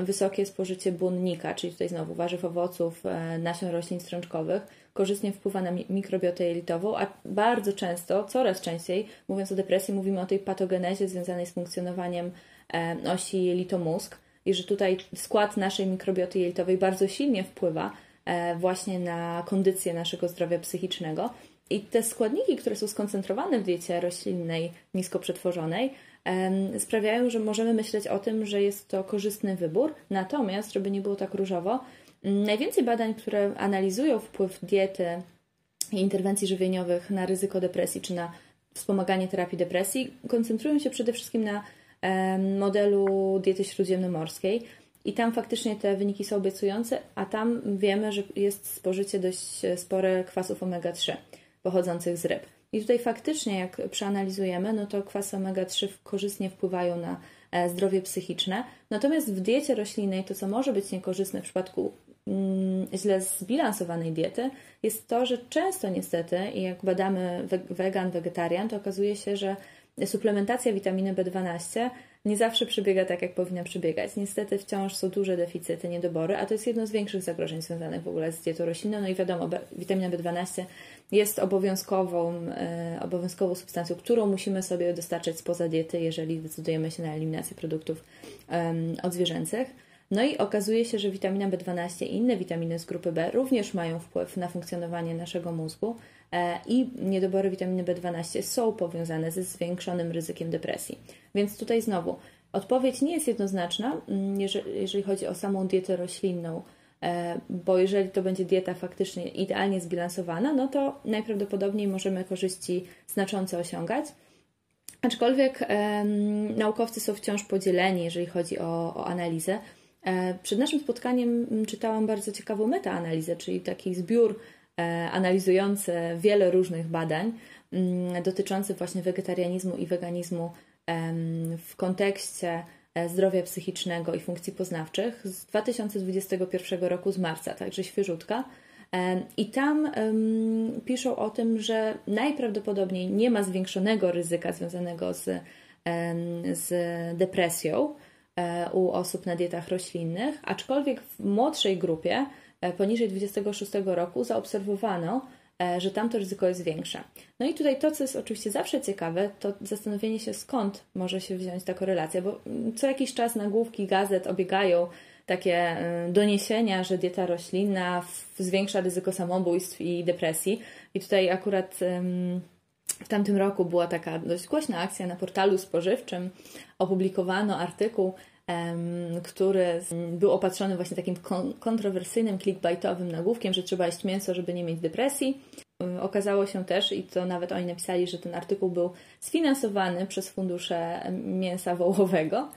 wysokie spożycie błonnika, czyli tutaj znowu warzyw, owoców, e, nasion roślin strączkowych, korzystnie wpływa na mikrobiotę jelitową, a bardzo często, coraz częściej, mówiąc o depresji, mówimy o tej patogenezie związanej z funkcjonowaniem e, osi jelito-mózg i że tutaj skład naszej mikrobioty jelitowej bardzo silnie wpływa właśnie na kondycję naszego zdrowia psychicznego. I te składniki, które są skoncentrowane w diecie roślinnej, nisko przetworzonej, sprawiają, że możemy myśleć o tym, że jest to korzystny wybór. Natomiast, żeby nie było tak różowo, najwięcej badań, które analizują wpływ diety i interwencji żywieniowych na ryzyko depresji czy na wspomaganie terapii depresji, koncentrują się przede wszystkim na modelu diety śródziemnomorskiej. I tam faktycznie te wyniki są obiecujące, a tam wiemy, że jest spożycie dość spore kwasów omega-3 pochodzących z ryb. I tutaj faktycznie, jak przeanalizujemy, no to kwasy omega-3 korzystnie wpływają na e, zdrowie psychiczne. Natomiast w diecie roślinnej to, co może być niekorzystne w przypadku mm, źle zbilansowanej diety, jest to, że często niestety, i jak badamy wegan, wegetarian, to okazuje się, że suplementacja witaminy B12 nie zawsze przebiega tak, jak powinna przebiegać. Niestety wciąż są duże deficyty, niedobory, a to jest jedno z większych zagrożeń związanych w ogóle z dietą roślinną. No i wiadomo, witamina B12 jest obowiązkową, e, obowiązkową substancją, którą musimy sobie dostarczać spoza diety, jeżeli decydujemy się na eliminację produktów odzwierzęcych. No i okazuje się, że witamina B12 i inne witaminy z grupy B również mają wpływ na funkcjonowanie naszego mózgu e, i niedobory witaminy B12 są powiązane ze zwiększonym ryzykiem depresji. Więc tutaj znowu odpowiedź nie jest jednoznaczna, mm, jeżeli, chodzi o samą dietę roślinną, bo jeżeli to będzie dieta faktycznie idealnie zbilansowana, no to najprawdopodobniej możemy korzyści znacząco osiągać. Aczkolwiek naukowcy są wciąż podzieleni, jeżeli chodzi o, o analizę. E, przed naszym spotkaniem czytałam bardzo ciekawą metaanalizę, czyli taki zbiór e, analizujący wiele różnych badań mm, dotyczących właśnie wegetarianizmu i weganizmu w kontekście e, zdrowia psychicznego i funkcji poznawczych z 2021 roku, z marca, także świeżutka. I tam um, piszą o tym, że najprawdopodobniej nie ma zwiększonego ryzyka związanego z, um, z depresją, E, u osób na dietach roślinnych, aczkolwiek w młodszej grupie, e, poniżej 26 roku, zaobserwowano, e, że tamto ryzyko jest większe. No i tutaj to, co jest oczywiście zawsze ciekawe, to zastanowienie się, skąd może się wziąć ta korelacja, bo mm, co jakiś czas nagłówki gazet obiegają takie doniesienia, że dieta roślinna zwiększa ryzyko samobójstw i depresji. I tutaj akurat w tamtym roku była taka dość głośna akcja na portalu spożywczym. Opublikowano artykuł, który był opatrzony właśnie takim kontrowersyjnym, clickbaitowym nagłówkiem, że trzeba jeść mięso, żeby nie mieć depresji. Okazało się też, i to nawet oni napisali, że ten artykuł był sfinansowany przez fundusze mięsa wołowego.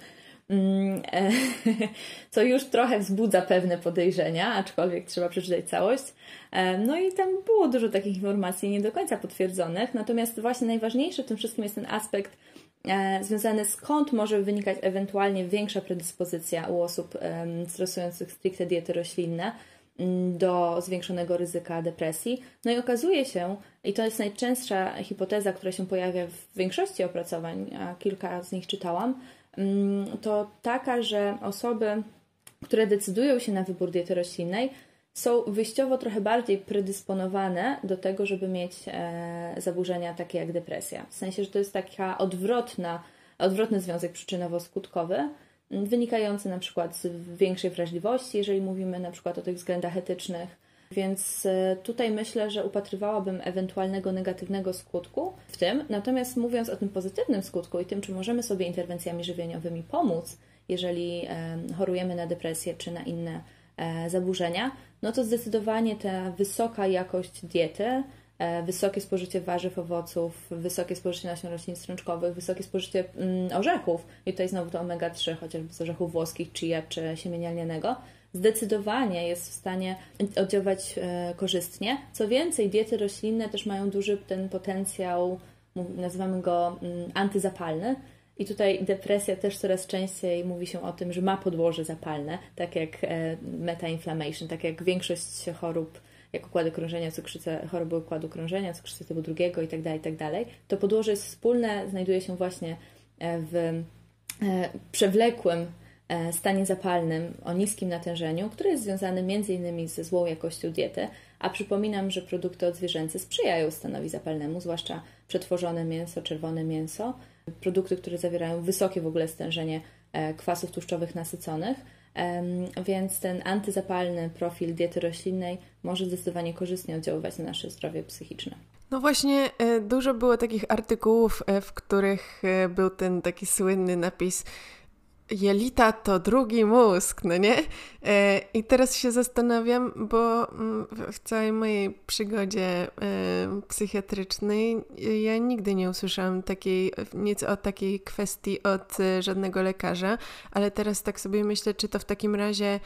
Mm, e, [LAUGHS] co już trochę wzbudza pewne podejrzenia, aczkolwiek trzeba przeczytać całość. E, no i tam było dużo takich informacji nie do końca potwierdzonych, natomiast właśnie najważniejszy w tym wszystkim jest ten aspekt e, związany skąd może wynikać ewentualnie większa predyspozycja u osób stosujących stricte diety roślinne mm, do zwiększonego ryzyka depresji. No i okazuje się, i to jest najczęstsza hipoteza, która się pojawia w większości opracowań, a kilka z nich czytałam, Mm, to taka, że osoby, które decydują się na wybór diety roślinnej, są wyjściowo trochę bardziej predysponowane do tego, żeby mieć e, zaburzenia takie jak depresja. W sensie, że to jest taka odwrotna, odwrotny związek przyczynowo-skutkowy, mm, wynikający na przykład z większej wrażliwości, jeżeli mówimy na przykład o tych względach etycznych, więc e, tutaj myślę, że upatrywałabym ewentualnego negatywnego skutku w tym. Natomiast mówiąc o tym pozytywnym skutku i tym, czy możemy sobie interwencjami żywieniowymi pomóc, jeżeli chorujemy na depresję czy na inne zaburzenia, no to zdecydowanie ta wysoka jakość diety, wysokie spożycie warzyw, owoców, wysokie spożycie nasion roślin strączkowych, wysokie spożycie mm, orzechów, i tutaj znowu to omega-3, chociażby z orzechów włoskich, chia czy siemienia lnianego, zdecydowanie jest w stanie oddziaływać e, korzystnie. Co więcej, diety roślinne też mają duży ten potencjał, nazywamy go mm, antyzapalny. I tutaj depresja też coraz częściej mówi się o tym, że ma podłoże zapalne, tak jak e, meta-inflammation, tak jak większość chorób, jak układy krążenia, cukrzyca, choroby układu krążenia, cukrzycy typu drugiego itd., tak itd. Tak to podłoże jest wspólne, znajduje się właśnie e, w przewlekłym E, stanie zapalnym o niskim natężeniu, który jest związany m.in. ze złą jakością diety, a przypominam, że produkty odzwierzęce sprzyjają stanowi zapalnemu, zwłaszcza przetworzone mięso, czerwone mięso, produkty, które zawierają wysokie w ogóle stężenie e, kwasów tłuszczowych nasyconych, więc ten antyzapalny profil diety roślinnej może zdecydowanie korzystnie oddziaływać na nasze zdrowie psychiczne. No właśnie, e, dużo było takich artykułów, w których był ten taki słynny napis jelita to drugi mózg, no nie? E, I teraz się zastanawiam, bo mm, w całej mojej przygodzie e, psychiatrycznej ja nigdy nie usłyszałam takiej, nic o takiej kwestii od e, żadnego lekarza, ale teraz tak sobie myślę, czy to w takim razie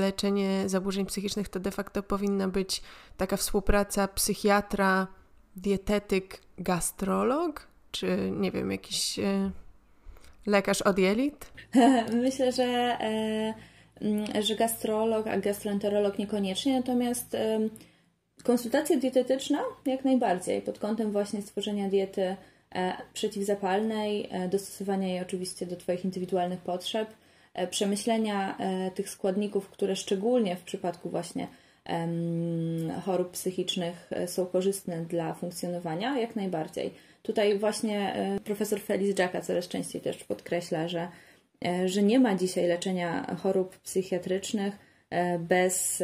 leczenie zaburzeń psychicznych to de facto powinna być taka współpraca psychiatra, dietetyk, gastrolog, czy nie wiem, jakiś e, lekarz od jelit? [LAUGHS] Myślę, że, e, mm, że gastrolog, a gastroenterolog niekoniecznie, natomiast e, konsultacja dietetyczna jak najbardziej pod kątem właśnie stworzenia diety e, przeciwzapalnej, dostosowania jej oczywiście do Twoich indywidualnych potrzeb, przemyślenia tych składników, które szczególnie w przypadku właśnie chorób psychicznych są korzystne dla funkcjonowania, jak najbardziej. Tutaj właśnie e, profesor Felix Jacka coraz częściej też podkreśla, że, e, że nie ma dzisiaj leczenia chorób psychiatrycznych bez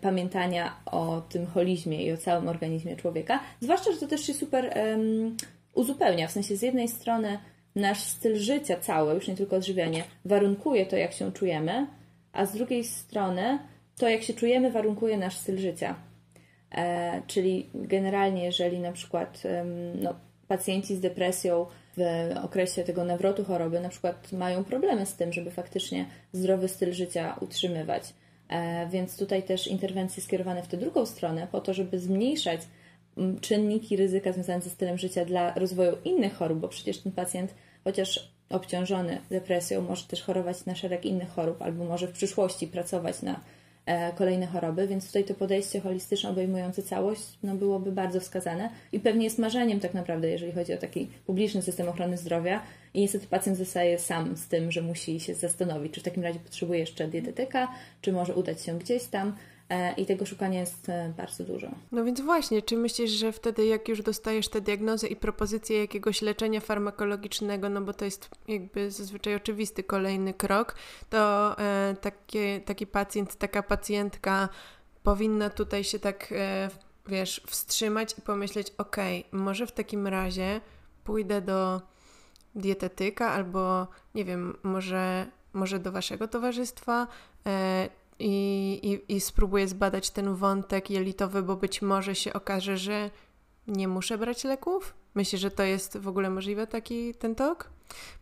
pamiętania o tym holizmie i o całym organizmie człowieka. Zwłaszcza, że to też się super uzupełnia. W sensie z jednej strony nasz styl życia cały, już nie tylko odżywianie, warunkuje to, jak się czujemy, a z drugiej strony to, jak się czujemy, warunkuje nasz styl życia. E, czyli generalnie, jeżeli na przykład no, pacjenci z depresją w okresie tego nawrotu choroby na przykład mają problemy z tym, żeby faktycznie zdrowy styl życia utrzymywać. E, więc tutaj też interwencje skierowane w tę drugą stronę, po to, żeby zmniejszać czynniki ryzyka związane ze stylem życia dla rozwoju innych chorób, bo przecież ten pacjent, chociaż obciążony depresją, może też chorować na szereg innych chorób, albo może w przyszłości pracować na kolejne choroby, więc tutaj to podejście holistyczne obejmujące całość no, byłoby bardzo wskazane i pewnie jest marzeniem tak naprawdę, jeżeli chodzi o taki publiczny system ochrony zdrowia. I niestety pacjent zostaje sam z tym, że musi się zastanowić, czy w takim razie potrzebuje jeszcze dietetyka, czy może udać się gdzieś tam, E, i tego szukania jest e, bardzo dużo. No więc właśnie, czy myślisz, że wtedy jak już dostajesz tę diagnozę i propozycję jakiegoś leczenia farmakologicznego, no bo to jest jakby zazwyczaj oczywisty kolejny krok, to e, takie, taki pacjent, taka pacjentka powinna tutaj się tak, e, wiesz, wstrzymać i pomyśleć, ok, może w takim razie pójdę do dietetyka albo nie wiem, może, może do waszego towarzystwa, e, i, i, i spróbuję zbadać ten wątek jelitowy, bo być może się okaże, że nie muszę brać leków? Myślisz, że to jest w ogóle możliwe taki ten tok?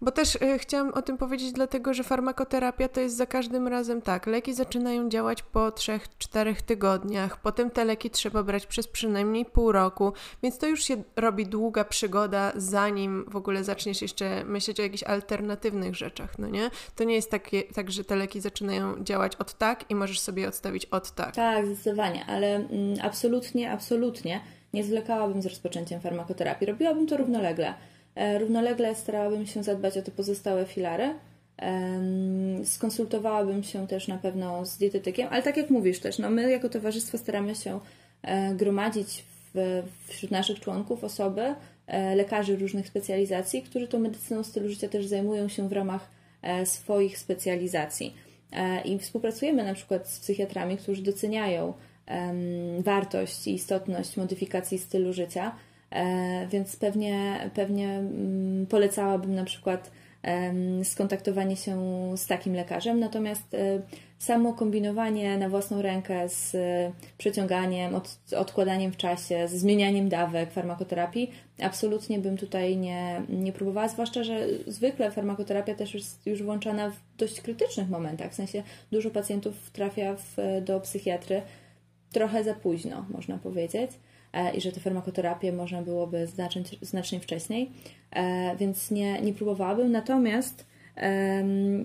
Bo też y, chciałam o tym powiedzieć, dlatego że farmakoterapia to jest za każdym razem tak. Leki zaczynają działać po 3-4 tygodniach, potem te leki trzeba brać przez przynajmniej pół roku, więc to już się robi długa przygoda, zanim w ogóle zaczniesz jeszcze myśleć o jakichś alternatywnych rzeczach, no nie? To nie jest takie, tak, że te leki zaczynają działać od tak i możesz sobie odstawić od tak. Tak, zdecydowanie, ale mm, absolutnie, absolutnie nie zwlekałabym z rozpoczęciem farmakoterapii. Robiłabym to równolegle. E, równolegle starałabym się zadbać o te pozostałe filary. Skonsultowałabym się też na pewno z dietetykiem, ale tak jak mówisz też, no my jako towarzystwo staramy się e, gromadzić wśród naszych członków osoby, e, lekarzy różnych specjalizacji, którzy tą medycyną stylu życia też zajmują się w ramach swoich specjalizacji. I współpracujemy na przykład z psychiatrami, którzy doceniają wartość i istotność modyfikacji stylu życia więc pewnie, pewnie mm, polecałabym na przykład skontaktowanie się z takim lekarzem. Natomiast e, samo kombinowanie na własną rękę z e, przeciąganiem, od, odkładaniem w czasie, z zmienianiem dawek farmakoterapii, absolutnie bym tutaj nie, nie próbowała, zwłaszcza, że zwykle farmakoterapia też jest już włączana w dość krytycznych momentach. W sensie dużo pacjentów trafia w, do psychiatry trochę za późno, można powiedzieć. E, i że tę farmakoterapię można byłoby zacząć znacznie wcześniej, e, więc nie, nie próbowałabym. Natomiast,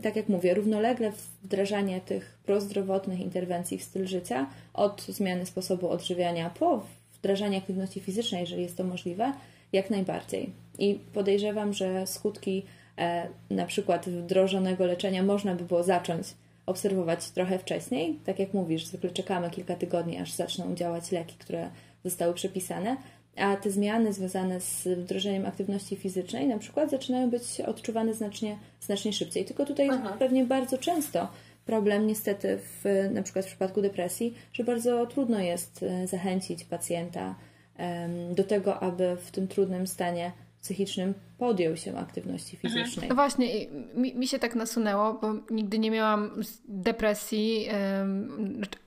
tak jak mówię, równolegle wdrażanie tych prozdrowotnych interwencji w styl życia, od zmiany sposobu odżywiania po wdrażanie aktywności fizycznej, jeżeli jest to możliwe, jak najbardziej. I podejrzewam, że skutki e, na przykład wdrożonego leczenia można by było zacząć obserwować trochę wcześniej. Tak jak mówisz, zwykle czekamy kilka tygodni, aż zaczną działać leki, które zostały przepisane, a te zmiany związane z wdrożeniem aktywności fizycznej na przykład zaczynają być odczuwane znacznie, znacznie szybciej. Tylko tutaj Aha. pewnie bardzo często problem niestety w, na przykład w przypadku depresji, że bardzo trudno jest e, zachęcić pacjenta do tego, aby w tym trudnym stanie psychicznym podjął się aktywności mhm. fizycznej. No właśnie, mi, mi się tak nasunęło, bo nigdy nie miałam depresji,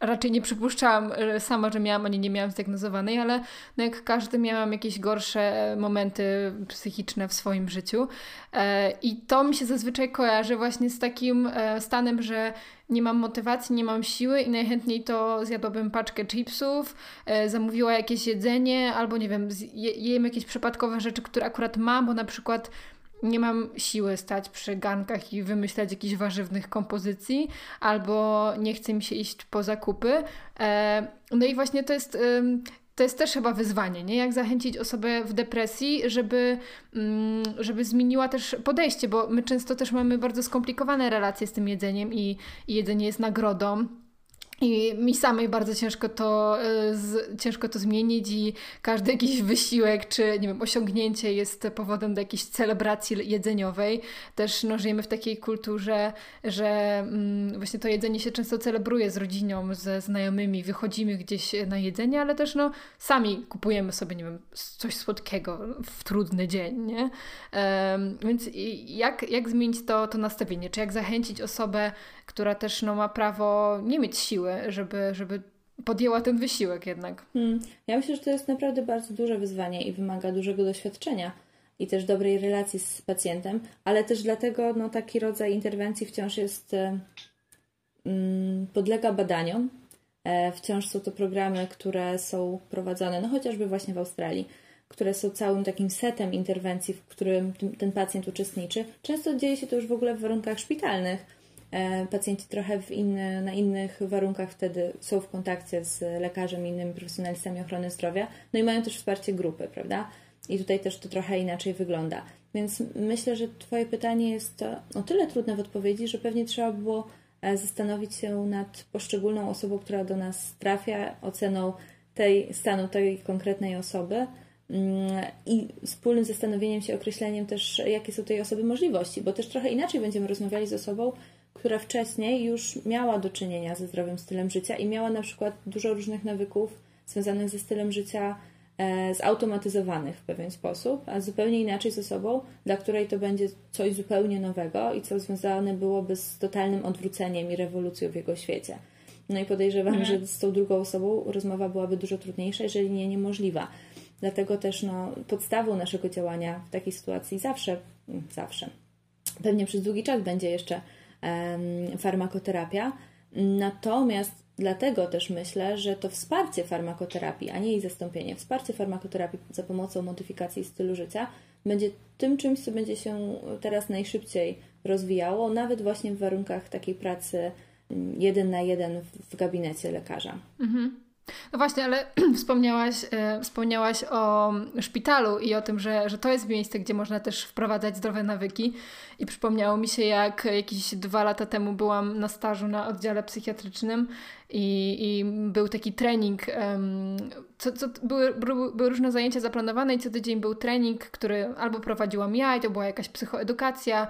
raczej nie przypuszczałam e, sama, że miałam, ani nie miałam zdiagnozowanej, ale no jak każdy miałam jakieś gorsze momenty psychiczne w swoim życiu e, i to mi się zazwyczaj kojarzy właśnie z takim e, stanem, że nie mam motywacji, nie mam siły i najchętniej to zjadłabym paczkę chipsów, zamówiła jakieś jedzenie albo nie wiem, je, jem jakieś przypadkowe rzeczy, które akurat mam, bo na przykład nie mam siły stać przy gankach i wymyślać jakichś warzywnych kompozycji, albo nie chce mi się iść po zakupy. E, no i właśnie to jest to jest też chyba wyzwanie, nie? Jak zachęcić osobę w depresji, żeby, mm, żeby zmieniła też podejście, bo my często też mamy bardzo skomplikowane relacje z tym jedzeniem i, i jedzenie jest nagrodą. I mi samej bardzo ciężko to, y, z, ciężko to zmienić i każdy jakiś wysiłek czy nie wiem, osiągnięcie jest powodem do jakiejś celebracji jedzeniowej. Też no, żyjemy w takiej kulturze, że mm, właśnie to jedzenie się często celebruje z rodziną, ze znajomymi, wychodzimy gdzieś na jedzenie, ale też no, sami kupujemy sobie, nie wiem, coś słodkiego w trudny dzień, nie? Um, więc jak, jak zmienić to, to nastawienie? Czy jak zachęcić osobę, która też no, ma prawo nie mieć siły, żeby, żeby podjęła ten wysiłek jednak. Hmm. Ja myślę, że to jest naprawdę bardzo duże wyzwanie i wymaga dużego doświadczenia i też dobrej relacji z pacjentem, ale też dlatego no, taki rodzaj interwencji wciąż jest mm, podlega badaniom. E, wciąż są to programy, które są prowadzone, no chociażby właśnie w Australii, które są całym takim setem interwencji, w którym ten pacjent uczestniczy. Często dzieje się to już w ogóle w warunkach szpitalnych pacjenci trochę inny, na innych warunkach wtedy są w kontakcie z lekarzem i innymi profesjonalistami ochrony zdrowia, no i mają też wsparcie grupy, prawda? I tutaj też to trochę inaczej wygląda. Więc myślę, że Twoje pytanie jest o tyle trudne w odpowiedzi, że pewnie trzeba było e, zastanowić się nad poszczególną osobą, która do nas trafia, oceną tej stanu tej konkretnej osoby mm, i wspólnym zastanowieniem się, określeniem też, jakie są tej osoby możliwości, bo też trochę inaczej będziemy rozmawiali z osobą, która wcześniej już miała do czynienia ze zdrowym stylem życia i miała na przykład dużo różnych nawyków związanych ze stylem życia e, zautomatyzowanych w pewien sposób, a zupełnie inaczej z osobą, dla której to będzie coś zupełnie nowego i co związane byłoby z totalnym odwróceniem i rewolucją w jego świecie. No i podejrzewam, mhm. że z tą drugą osobą rozmowa byłaby dużo trudniejsza, jeżeli nie niemożliwa. Dlatego też no, podstawą naszego działania w takiej sytuacji zawsze, zawsze, pewnie przez długi czas będzie jeszcze farmakoterapia. Natomiast dlatego też myślę, że to wsparcie farmakoterapii, a nie jej zastąpienie, wsparcie farmakoterapii za pomocą modyfikacji stylu życia będzie tym czymś, co będzie się teraz najszybciej rozwijało, nawet właśnie w warunkach takiej pracy mm, jeden na jeden w gabinecie lekarza. Mhm. No właśnie, ale [CLEARS THROAT] wspomniałaś, e, wspomniałaś o szpitalu i o tym, że, że to jest miejsce, gdzie można też wprowadzać zdrowe nawyki. I przypomniało mi się, jak jakieś dwa lata temu byłam na stażu na oddziale psychiatrycznym i, i był taki trening. Um, co, co, były, były, różne zajęcia zaplanowane i co tydzień był trening, który albo prowadziłam ja i to była jakaś psychoedukacja,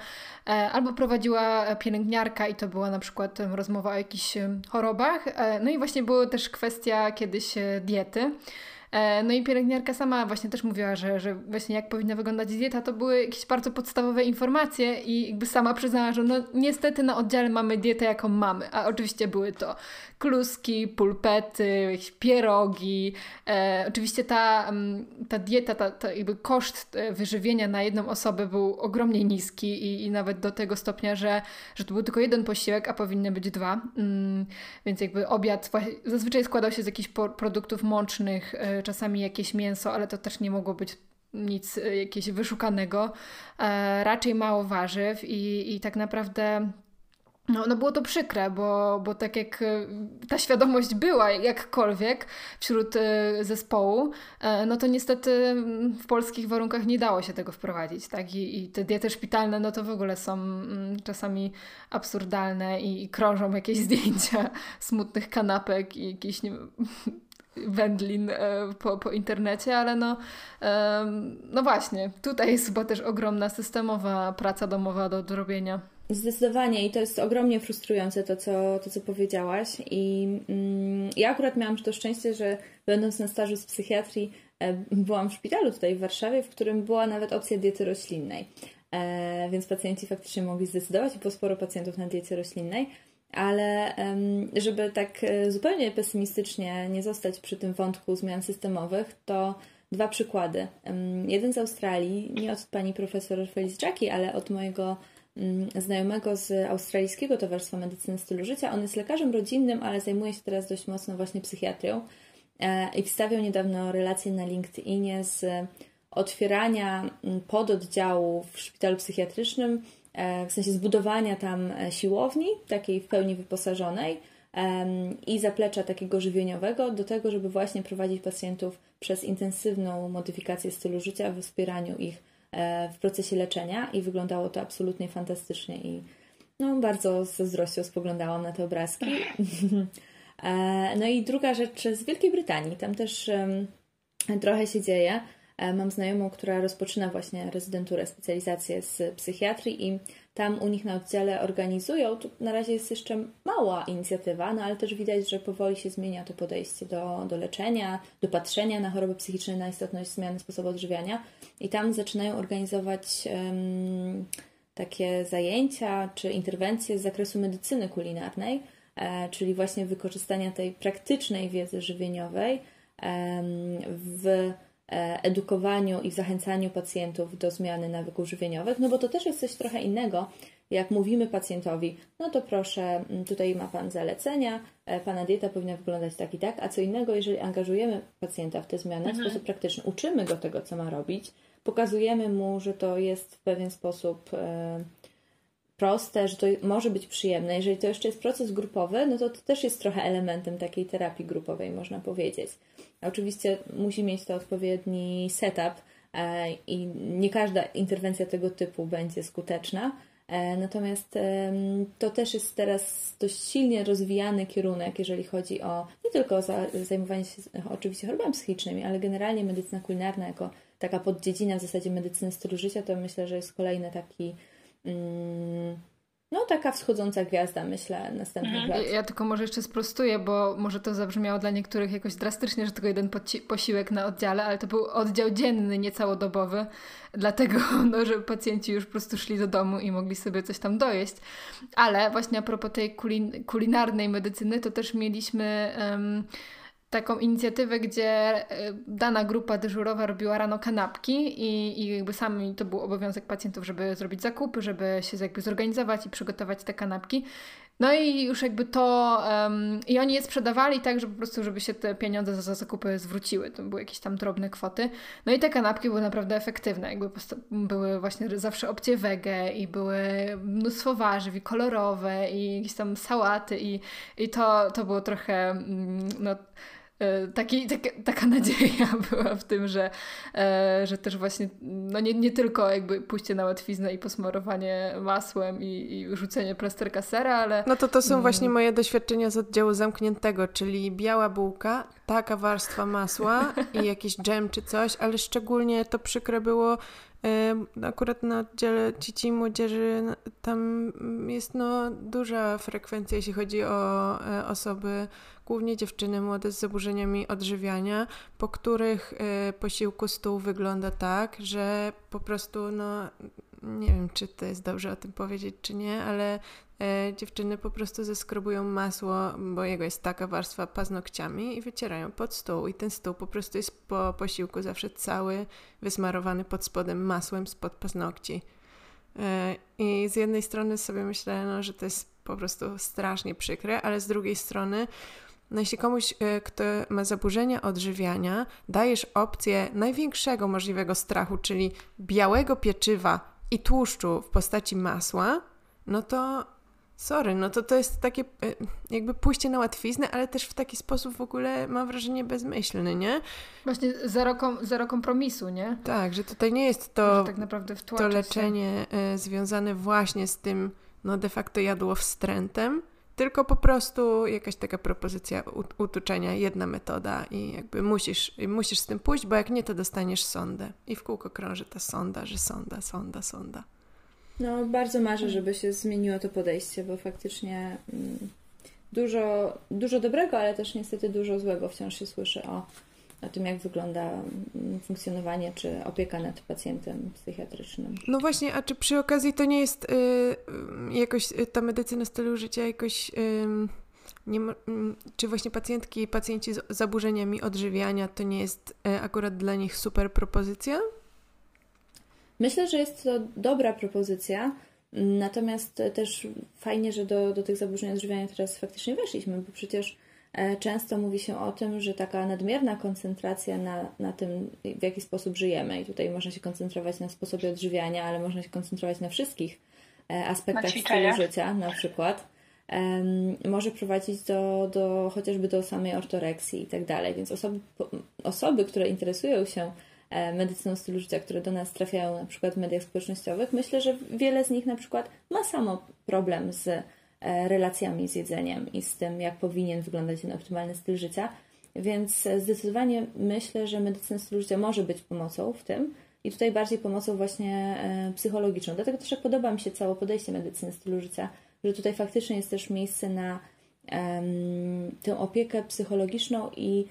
e, albo prowadziła pielęgniarka i to była na przykład rozmowa o jakichś chorobach. E, no i właśnie była też kwestia kiedyś e, diety. E, no i pielęgniarka sama właśnie też mówiła, że, że właśnie jak powinna wyglądać dieta, to były jakieś bardzo podstawowe informacje i jakby sama przyznała, że no niestety na oddziale mamy dietę jaką mamy, a oczywiście były to kluski, pulpety, jakieś pierogi. E, oczywiście ta, mm, ta dieta, ta, ta jakby koszt e, wyżywienia na jedną osobę był ogromnie niski i, i nawet do tego stopnia, że, że to był tylko jeden posiłek, a powinny być dwa. Mm, więc jakby obiad zazwyczaj składał się z jakichś produktów mącznych, e, czasami jakieś mięso, ale to też nie mogło być nic e, jakiegoś wyszukanego. E, raczej mało warzyw i, i tak naprawdę no, no było to przykre, bo, bo tak jak e, ta świadomość była jakkolwiek wśród zespołu, no to niestety w polskich warunkach nie dało się tego wprowadzić, tak? I, i te diety szpitalne, no to w ogóle są czasami absurdalne i, i krążą jakieś [LAUGHS] zdjęcia smutnych kanapek i jakieś nie wędlin e, po, po internecie, ale no, no właśnie, tutaj jest chyba też ogromna systemowa praca domowa do zrobienia. Zdecydowanie i to jest ogromnie frustrujące to, co, to, co powiedziałaś. I mm, ja akurat miałam to szczęście, że będąc na stażu z psychiatrii, byłam w szpitalu tutaj w Warszawie, w którym była nawet opcja diety roślinnej. Więc pacjenci faktycznie mogli zdecydować było sporo pacjentów na diecie roślinnej. Ale żeby tak zupełnie pesymistycznie nie zostać przy tym wątku zmian systemowych, to dwa przykłady. Jeden z Australii, nie od pani profesor Feliz Jackie, ale od mojego mm, znajomego z Australijskiego Towarzystwa Medycyny Stylu Życia. On jest lekarzem rodzinnym, ale zajmuje się teraz dość mocno właśnie psychiatrią e, i wstawiał niedawno relację na LinkedInie z otwierania mm, pododdziału w szpitalu psychiatrycznym, e, w sensie zbudowania tam e, siłowni, takiej w pełni wyposażonej, i zaplecza takiego żywieniowego do tego, żeby właśnie prowadzić pacjentów przez intensywną modyfikację stylu życia w wspieraniu ich e, w procesie leczenia i wyglądało to absolutnie fantastycznie i no, bardzo z zazdrością spoglądałam na te obrazki. [LAUGHS] E, no i druga rzecz z Wielkiej Brytanii. Tam też trochę się dzieje. E, mam znajomą, która rozpoczyna właśnie rezydenturę, specjalizację z psychiatrii i tam u nich na oddziale organizują. Tu na razie jest jeszcze mała inicjatywa, no ale też widać, że powoli się zmienia to podejście do, do leczenia, do patrzenia na choroby psychiczne, na istotność zmiany sposobu odżywiania. I tam zaczynają organizować um, takie zajęcia czy interwencje z zakresu medycyny kulinarnej, e, czyli właśnie wykorzystania tej praktycznej wiedzy żywieniowej w edukowaniu i zachęcaniu pacjentów do zmiany nawyków żywieniowych, no bo to też jest coś trochę innego. Jak mówimy pacjentowi, no to proszę, tutaj ma Pan zalecenia, e, Pana dieta powinna wyglądać tak i tak, a co innego, jeżeli angażujemy pacjenta w te zmiany mhm. w sposób praktyczny, uczymy go tego, co ma robić, pokazujemy mu, że to jest w pewien sposób e, proste, że to może być przyjemne. Jeżeli to jeszcze jest proces grupowy, no to to też jest trochę elementem takiej terapii grupowej, można powiedzieć. Oczywiście musi mieć to odpowiedni setup e, i nie każda interwencja tego typu będzie skuteczna. E, natomiast to też jest teraz dość silnie rozwijany kierunek, jeżeli chodzi o nie tylko o zajmowanie się oczywiście chorobami psychicznymi, ale generalnie medycyna kulinarna jako taka poddziedzina w zasadzie medycyny stylu życia, to myślę, że jest kolejny taki mm, no taka wschodząca gwiazda, myślę, następnych mhm. lat. Ja tylko może jeszcze sprostuję, bo może to zabrzmiało dla niektórych jakoś drastycznie, że tylko jeden posiłek na oddziale, ale to był oddział dzienny, nie całodobowy, dlatego, [LAUGHS] no, że pacjenci już po prostu szli do domu i mogli sobie coś tam dojeść. Ale właśnie a propos tej kulin kulinarnej medycyny, to też mieliśmy... Um, taką inicjatywę, gdzie e, dana grupa dyżurowa robiła rano kanapki i, i jakby sami to był obowiązek pacjentów, żeby zrobić zakupy, żeby się jakby zorganizować i przygotować te kanapki. No i już jakby to um, i oni je sprzedawali tak, że po prostu, żeby się te pieniądze za, za zakupy zwróciły. To były jakieś tam drobne kwoty. No i te kanapki były naprawdę efektywne. Jakby były właśnie zawsze opcje wege i były mnóstwo warzyw i kolorowe i jakieś tam sałaty i, i to, to było trochę mm, no taki, taka, taka nadzieja [LAUGHS] była w tym, że, e, że też właśnie no nie, nie tylko jakby pójście na łatwiznę i posmarowanie masłem i, i rzucenie plasterka sera, ale... No to to są mm. właśnie moje doświadczenia z oddziału zamkniętego, czyli biała bułka, taka warstwa masła [LAUGHS] i jakiś dżem czy coś, ale szczególnie to przykre było Akurat na oddziale dzieci i młodzieży tam jest no, duża frekwencja, jeśli chodzi o e, osoby, głównie dziewczyny młode z zaburzeniami odżywiania, po których e, posiłku stół wygląda tak, że po prostu no, nie wiem, czy to jest dobrze o tym powiedzieć, czy nie, ale e, dziewczyny po prostu zeskrobują masło, bo jego jest taka warstwa paznokciami i wycierają pod stół. I ten stół po prostu jest po posiłku zawsze cały wysmarowany pod spodem masłem spod paznokci. E, I z jednej strony sobie myślę, no, że to jest po prostu strasznie przykre, ale z drugiej strony no jeśli komuś, e, kto ma zaburzenia odżywiania, dajesz opcję największego możliwego strachu, czyli białego pieczywa i tłuszczu w postaci masła, no to sorry, no to to jest takie e, jakby pójście na łatwiznę, ale też w taki sposób w ogóle mam wrażenie bezmyślny, nie? Właśnie zero, kom, zero kompromisu, nie? Tak, że tutaj nie jest to, tak naprawdę to leczenie się. E, związane właśnie z tym no de facto jadło wstrętem, tylko po prostu jakaś taka propozycja utuczenia, jedna metoda i jakby musisz, musisz z tym pójść, bo jak nie, to dostaniesz sondę. I w kółko krąży ta sonda, że sonda, sonda, sonda. No, bardzo marzę, żeby się zmieniło to podejście, bo faktycznie mm, dużo, dużo dobrego, ale też niestety dużo złego wciąż się słyszy o o tym, jak wygląda mm, funkcjonowanie czy opieka nad pacjentem psychiatrycznym. No właśnie, a czy przy okazji to nie jest y, jakoś y, ta medycyna stylu życia jakoś. Y, nie, mm, czy właśnie pacjentki i pacjenci z zaburzeniami odżywiania to nie jest y, akurat dla nich super propozycja? Myślę, że jest to dobra propozycja. Natomiast też fajnie, że do, do tych zaburzeń odżywiania teraz faktycznie weszliśmy, bo przecież często mówi się o tym, że taka nadmierna koncentracja na, na tym, w jaki sposób żyjemy, i tutaj można się koncentrować na sposobie odżywiania, ale można się koncentrować na wszystkich e, aspektach stylu życia, na przykład, może prowadzić do, do chociażby do samej ortoreksji i tak dalej. Więc osoby, osoby, które interesują się E, medycyną stylu życia, które do nas trafiają na przykład w mediach społecznościowych, myślę, że wiele z nich na przykład ma samo problem z e, relacjami z jedzeniem i z tym, jak powinien wyglądać ten optymalny styl życia. Więc zdecydowanie myślę, że medycyna stylu życia może być pomocą w tym i tutaj bardziej pomocą właśnie e, psychologiczną. Dlatego też podoba mi się całe podejście medycyny stylu życia, że tutaj faktycznie jest też miejsce na um, tę opiekę psychologiczną i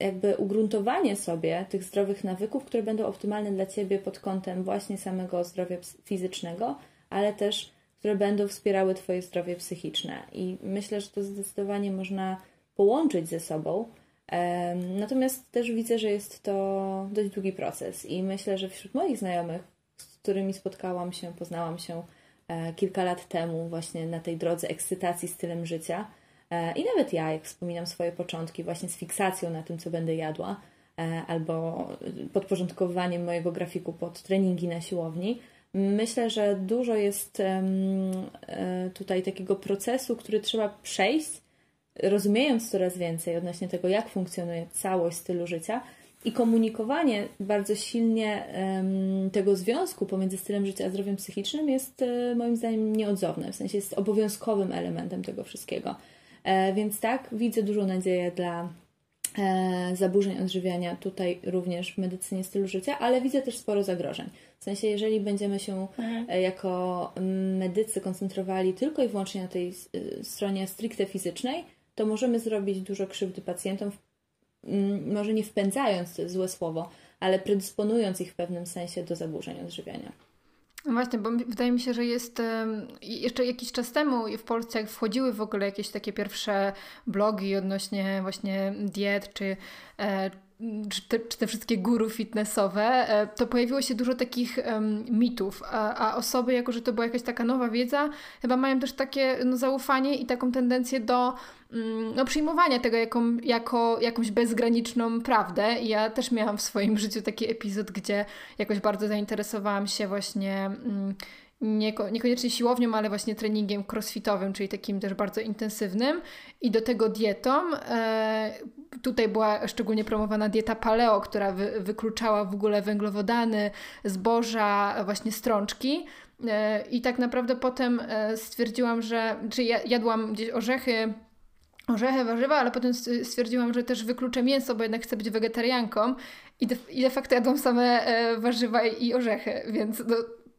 jakby ugruntowanie sobie tych zdrowych nawyków, które będą optymalne dla Ciebie pod kątem właśnie samego zdrowia fizycznego, ale też które będą wspierały Twoje zdrowie psychiczne. I myślę, że to zdecydowanie można połączyć ze sobą. Natomiast też widzę, że jest to dość długi proces i myślę, że wśród moich znajomych, z którymi spotkałam się, poznałam się e, kilka lat temu właśnie na tej drodze ekscytacji stylem życia, E, I nawet ja, jak wspominam swoje początki właśnie z fiksacją na tym, co będę jadła, e, albo podporządkowywaniem mojego grafiku pod treningi na siłowni, myślę, że dużo jest e, tutaj takiego procesu, który trzeba przejść, rozumiejąc coraz więcej odnośnie tego, jak funkcjonuje całość stylu życia i komunikowanie bardzo silnie tego związku pomiędzy stylem życia a zdrowiem psychicznym jest moim zdaniem nieodzowne, w sensie jest obowiązkowym elementem tego wszystkiego. E, więc tak, widzę dużą nadzieję dla e, zaburzeń odżywiania tutaj również w medycynie stylu życia, ale widzę też sporo zagrożeń. W sensie, jeżeli będziemy się mhm. E, jako medycy koncentrowali tylko i wyłącznie na tej stronie stricte fizycznej, to możemy zrobić dużo krzywdy pacjentom, może nie wpędzając, to jest złe słowo, ale predysponując ich w pewnym sensie do zaburzeń odżywiania. No właśnie, bo wydaje mi się, że jest jeszcze jakiś czas temu w Polsce, jak wchodziły w ogóle jakieś takie pierwsze blogi odnośnie właśnie diet czy, e, czy te, czy te, wszystkie guru fitnessowe, e, to pojawiło się dużo takich um, mitów, a, a, osoby, jako że to była jakaś taka nowa wiedza, chyba mają też takie no, zaufanie i taką tendencję do um, no, przyjmowania tego jako, jako jakąś bezgraniczną prawdę. I ja też miałam w swoim [LAUGHS] życiu taki epizod, gdzie jakoś bardzo zainteresowałam się właśnie um, nieko, niekoniecznie siłownią, ale właśnie treningiem crossfitowym, czyli takim też bardzo intensywnym i do tego dietą. E, tutaj była szczególnie promowana dieta paleo, która wy, wykluczała w ogóle węglowodany, zboża, właśnie strączki. E, I tak naprawdę potem e, stwierdziłam, że, czy jadłam gdzieś orzechy, orzechy, warzywa, ale potem stwierdziłam, że też wykluczę mięso, bo jednak chcę być wegetarianką i de, i de facto jadłam same e, warzywa i orzechy, więc no,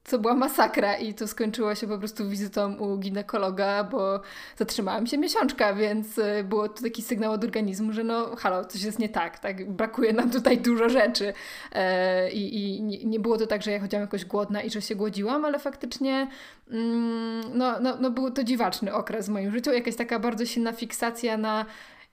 co była masakra i to skończyło się po prostu wizytą u ginekologa, bo zatrzymałam się miesiączka, więc y, było to taki sygnał od organizmu, że no halo, coś jest nie tak, tak? Brakuje nam tutaj dużo rzeczy. E, I, i nie było to tak, że ja chodziłam jakoś głodna i że się głodziłam, ale faktycznie mm, no, no, no był to dziwaczny okres w moim życiu, jakaś taka bardzo silna fiksacja na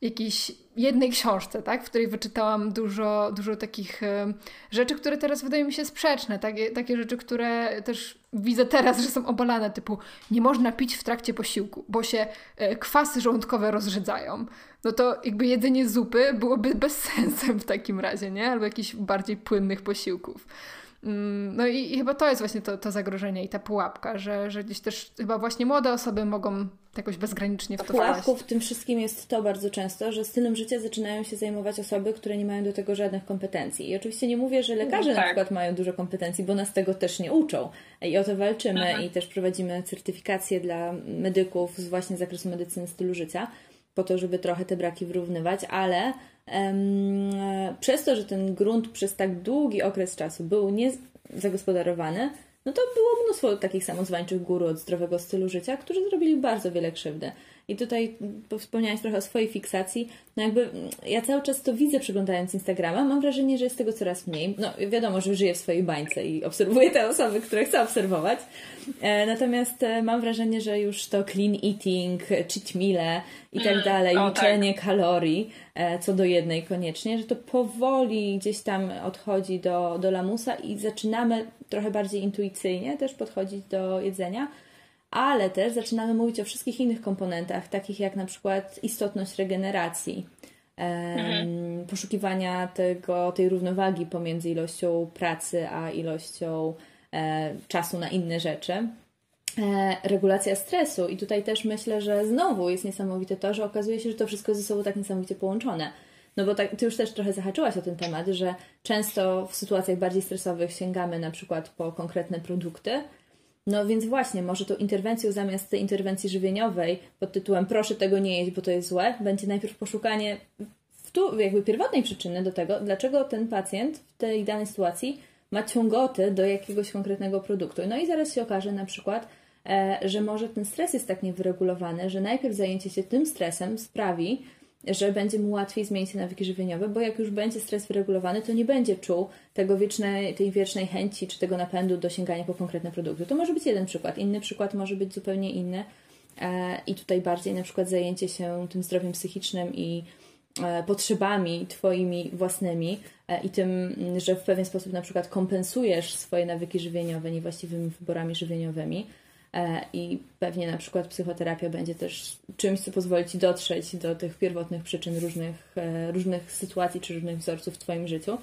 jakiejś jednej książce, tak, w której wyczytałam dużo, dużo takich e, rzeczy, które teraz wydają mi się sprzeczne, takie, takie rzeczy, które też widzę teraz, że są obalane, typu nie można pić w trakcie posiłku, bo się e, kwasy żołądkowe rozrzedzają. No to jakby jedzenie zupy byłoby bez [LAUGHS] sensem w takim razie, nie? Albo jakichś bardziej płynnych posiłków. Mm, no i, i, chyba to jest właśnie to, to zagrożenie i ta pułapka, że, że gdzieś też chyba właśnie młode osoby mogą jakoś bezgranicznie w to Pułapką w tym wszystkim jest to bardzo często, że stylem życia zaczynają się zajmować osoby, które nie mają do tego żadnych kompetencji. I oczywiście nie mówię, że lekarze tak. na przykład mają dużo kompetencji, bo nas tego też nie uczą. I o to walczymy Aha. i też prowadzimy certyfikacje dla medyków z właśnie zakresu medycyny stylu życia, po to, żeby trochę te braki wyrównywać, ale przez to, że ten grunt przez tak długi okres czasu był niezagospodarowany, no to było mnóstwo takich samozwańczych guru od zdrowego stylu życia, którzy zrobili bardzo wiele krzywdy. I tutaj wspomniałaś trochę o swojej fiksacji. No jakby mm, ja cały czas to widzę przeglądając Instagrama. Mam wrażenie, że jest tego coraz mniej. No wiadomo, że żyję w swojej bańce i obserwuję te osoby, które chcę obserwować. E, natomiast e, mam wrażenie, że już to clean eating, cheat meal i tak mm, dalej, o, liczenie tak. kalorii e, co do jednej koniecznie, że to powoli gdzieś tam odchodzi do, do lamusa i zaczynamy trochę bardziej intuicyjnie też podchodzić do jedzenia ale też zaczynamy mówić o wszystkich innych komponentach, takich jak na przykład istotność regeneracji, mhm. poszukiwania tego, tej równowagi pomiędzy ilością pracy a ilością e, czasu na inne rzeczy. E, regulacja stresu, i tutaj też myślę, że znowu jest niesamowite to, że okazuje się, że to wszystko jest ze sobą tak niesamowicie połączone. No bo tak, ty już też trochę zahaczyłaś o ten temat, że często w sytuacjach bardziej stresowych sięgamy na przykład po konkretne produkty, no więc właśnie, może tą interwencją zamiast tej interwencji żywieniowej pod tytułem proszę tego nie jeść, bo to jest złe, będzie najpierw poszukanie w tu jakby pierwotnej przyczyny do tego, dlaczego ten pacjent w tej danej sytuacji ma ciągotę do jakiegoś konkretnego produktu. No i zaraz się okaże na przykład, e, że może ten stres jest tak niewyregulowany, że najpierw zajęcie się tym stresem sprawi, że będzie mu łatwiej zmienić nawyki żywieniowe, bo jak już będzie stres wyregulowany, to nie będzie czuł tego wiecznej, tej wiecznej chęci czy tego napędu do sięgania po konkretne produkty. To może być jeden przykład. Inny przykład może być zupełnie inny. E, I tutaj bardziej na przykład zajęcie się tym zdrowiem psychicznym i e, potrzebami Twoimi własnymi e, i tym, że w pewien sposób na przykład kompensujesz swoje nawyki żywieniowe niewłaściwymi wyborami żywieniowymi i pewnie na przykład psychoterapia będzie też czymś, co pozwoli Ci dotrzeć do tych pierwotnych przyczyn różnych, e, różnych sytuacji czy różnych wzorców w Twoim życiu.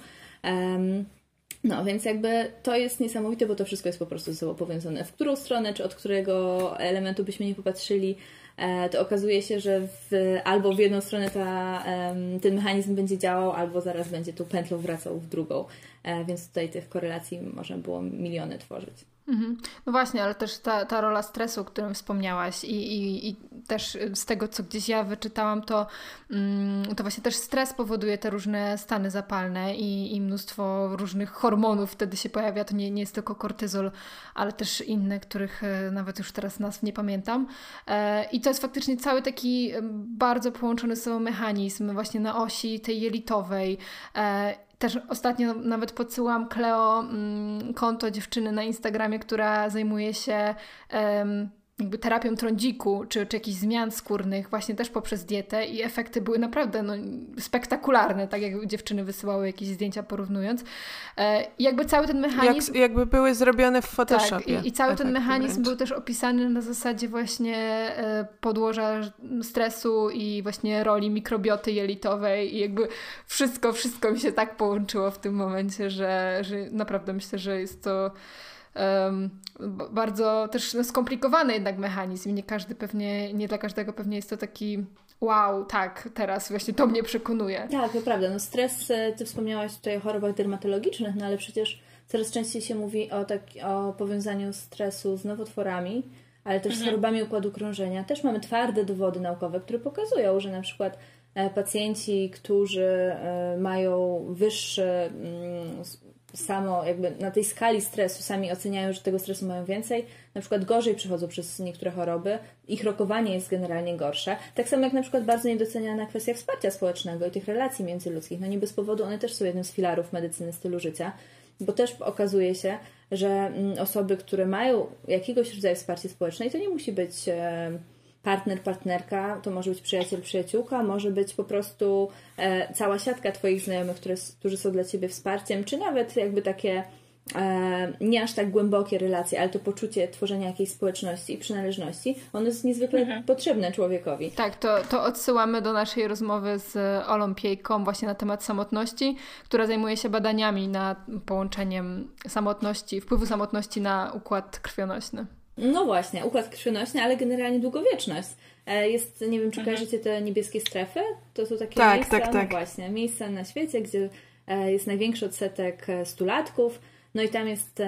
No, więc jakby to jest niesamowite, bo to wszystko jest po prostu ze sobą powiązane. W którą stronę, czy od którego elementu byśmy nie popatrzyli, e, to okazuje się, że w, albo w jedną stronę ta, ten mechanizm będzie działał, albo zaraz będzie tu pętlą wracał w drugą. Więc tutaj tych korelacji można było miliony tworzyć. Mhm. No właśnie, ale też ta, ta rola stresu, o którym wspomniałaś i, i, i też z tego, co gdzieś ja wyczytałam, to, mm, to właśnie też stres powoduje te różne stany zapalne i, i mnóstwo różnych hormonów wtedy się pojawia. To nie, nie jest tylko kortyzol, ale też inne, których e, nawet już teraz nazw nie pamiętam. E, I to jest faktycznie cały taki bardzo połączony z sobą mechanizm właśnie na osi tej jelitowej e, też ostatnio nawet podsyłam Kleo mm, konto dziewczyny na Instagramie, która zajmuje się um, jakby terapią trądziku, czy, czy jakichś zmian skórnych, właśnie też poprzez dietę i efekty były naprawdę no, spektakularne, tak jak dziewczyny wysyłały jakieś zdjęcia porównując. E, I jakby cały ten mechanizm... Jak, jakby były zrobione w Photoshopie. Tak, i, i cały ten mechanizm wręcz. był też opisany na zasadzie właśnie e, podłoża stresu i właśnie roli mikrobioty jelitowej i jakby wszystko, wszystko mi się tak połączyło w tym momencie, że, że naprawdę myślę, że jest to um, bardzo też no, skomplikowany jednak mechanizm. Nie każdy pewnie, nie dla każdego pewnie jest to taki wow, tak, teraz właśnie to mnie przekonuje. Tak, to prawda. No stres, e, ty wspomniałaś tutaj o chorobach dermatologicznych, no ale przecież coraz częściej się mówi o, tak, o powiązaniu stresu z nowotworami, ale też mhm. z chorobami układu krążenia. Też mamy twarde dowody naukowe, które pokazują, że na przykład e, pacjenci, którzy e, mają wyższy mm, samo jakby na tej skali stresu sami oceniają, że tego stresu mają więcej, na przykład gorzej przechodzą przez niektóre choroby, ich rokowanie jest generalnie gorsze. Tak samo jak na przykład bardzo niedoceniana kwestia wsparcia społecznego i tych relacji międzyludzkich. No nie bez powodu one też są jednym z filarów medycyny stylu życia, bo też okazuje się, że mm, osoby, które mają jakiegoś rodzaju wsparcie społeczne, i to nie musi być partner, partnerka, to może być przyjaciel, przyjaciółka, może być po prostu e, cała siatka Twoich znajomych, które, którzy są dla Ciebie wsparciem, czy nawet jakby takie e, nie aż tak głębokie relacje, ale to poczucie tworzenia jakiejś społeczności i przynależności, ono jest niezwykle mhm. potrzebne człowiekowi. Tak, to, to odsyłamy do naszej rozmowy z Olą Piejką właśnie na temat samotności, która zajmuje się badaniami nad połączeniem samotności, wpływu samotności na układ krwionośny. No właśnie, układ krwionośny, ale generalnie długowieczność. E, jest, nie wiem, czy mhm. kojarzycie te niebieskie strefy? To są takie tak, miejsca, tak, tak. No właśnie, miejsca na świecie, gdzie e, jest największy odsetek e, stulatków. No i tam jest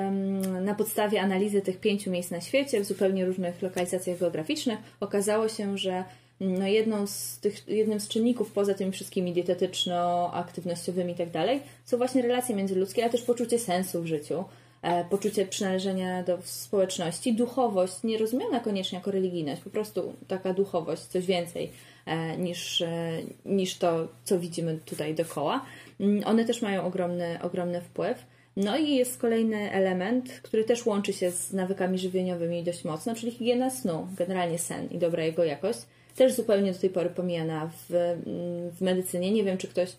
na podstawie analizy tych pięciu miejsc na świecie, w zupełnie różnych lokalizacjach geograficznych, okazało się, że mm, no jedną z tych, jednym z czynników poza tymi wszystkimi dietetyczno-aktywnościowymi i tak dalej, są właśnie relacje międzyludzkie, ale też poczucie sensu w życiu. E, poczucie przynależenia do społeczności, duchowość, nie rozumiana koniecznie jako religijność, po prostu taka duchowość, coś więcej e, niż, e, niż to, co widzimy tutaj dookoła. Mm, one też mają ogromny, ogromny wpływ. No i jest kolejny element, który też łączy się z nawykami żywieniowymi dość mocno, czyli higiena snu, generalnie sen i dobra jego jakość. Też zupełnie do tej pory pomijana w, mm, w medycynie. Nie wiem, czy ktoś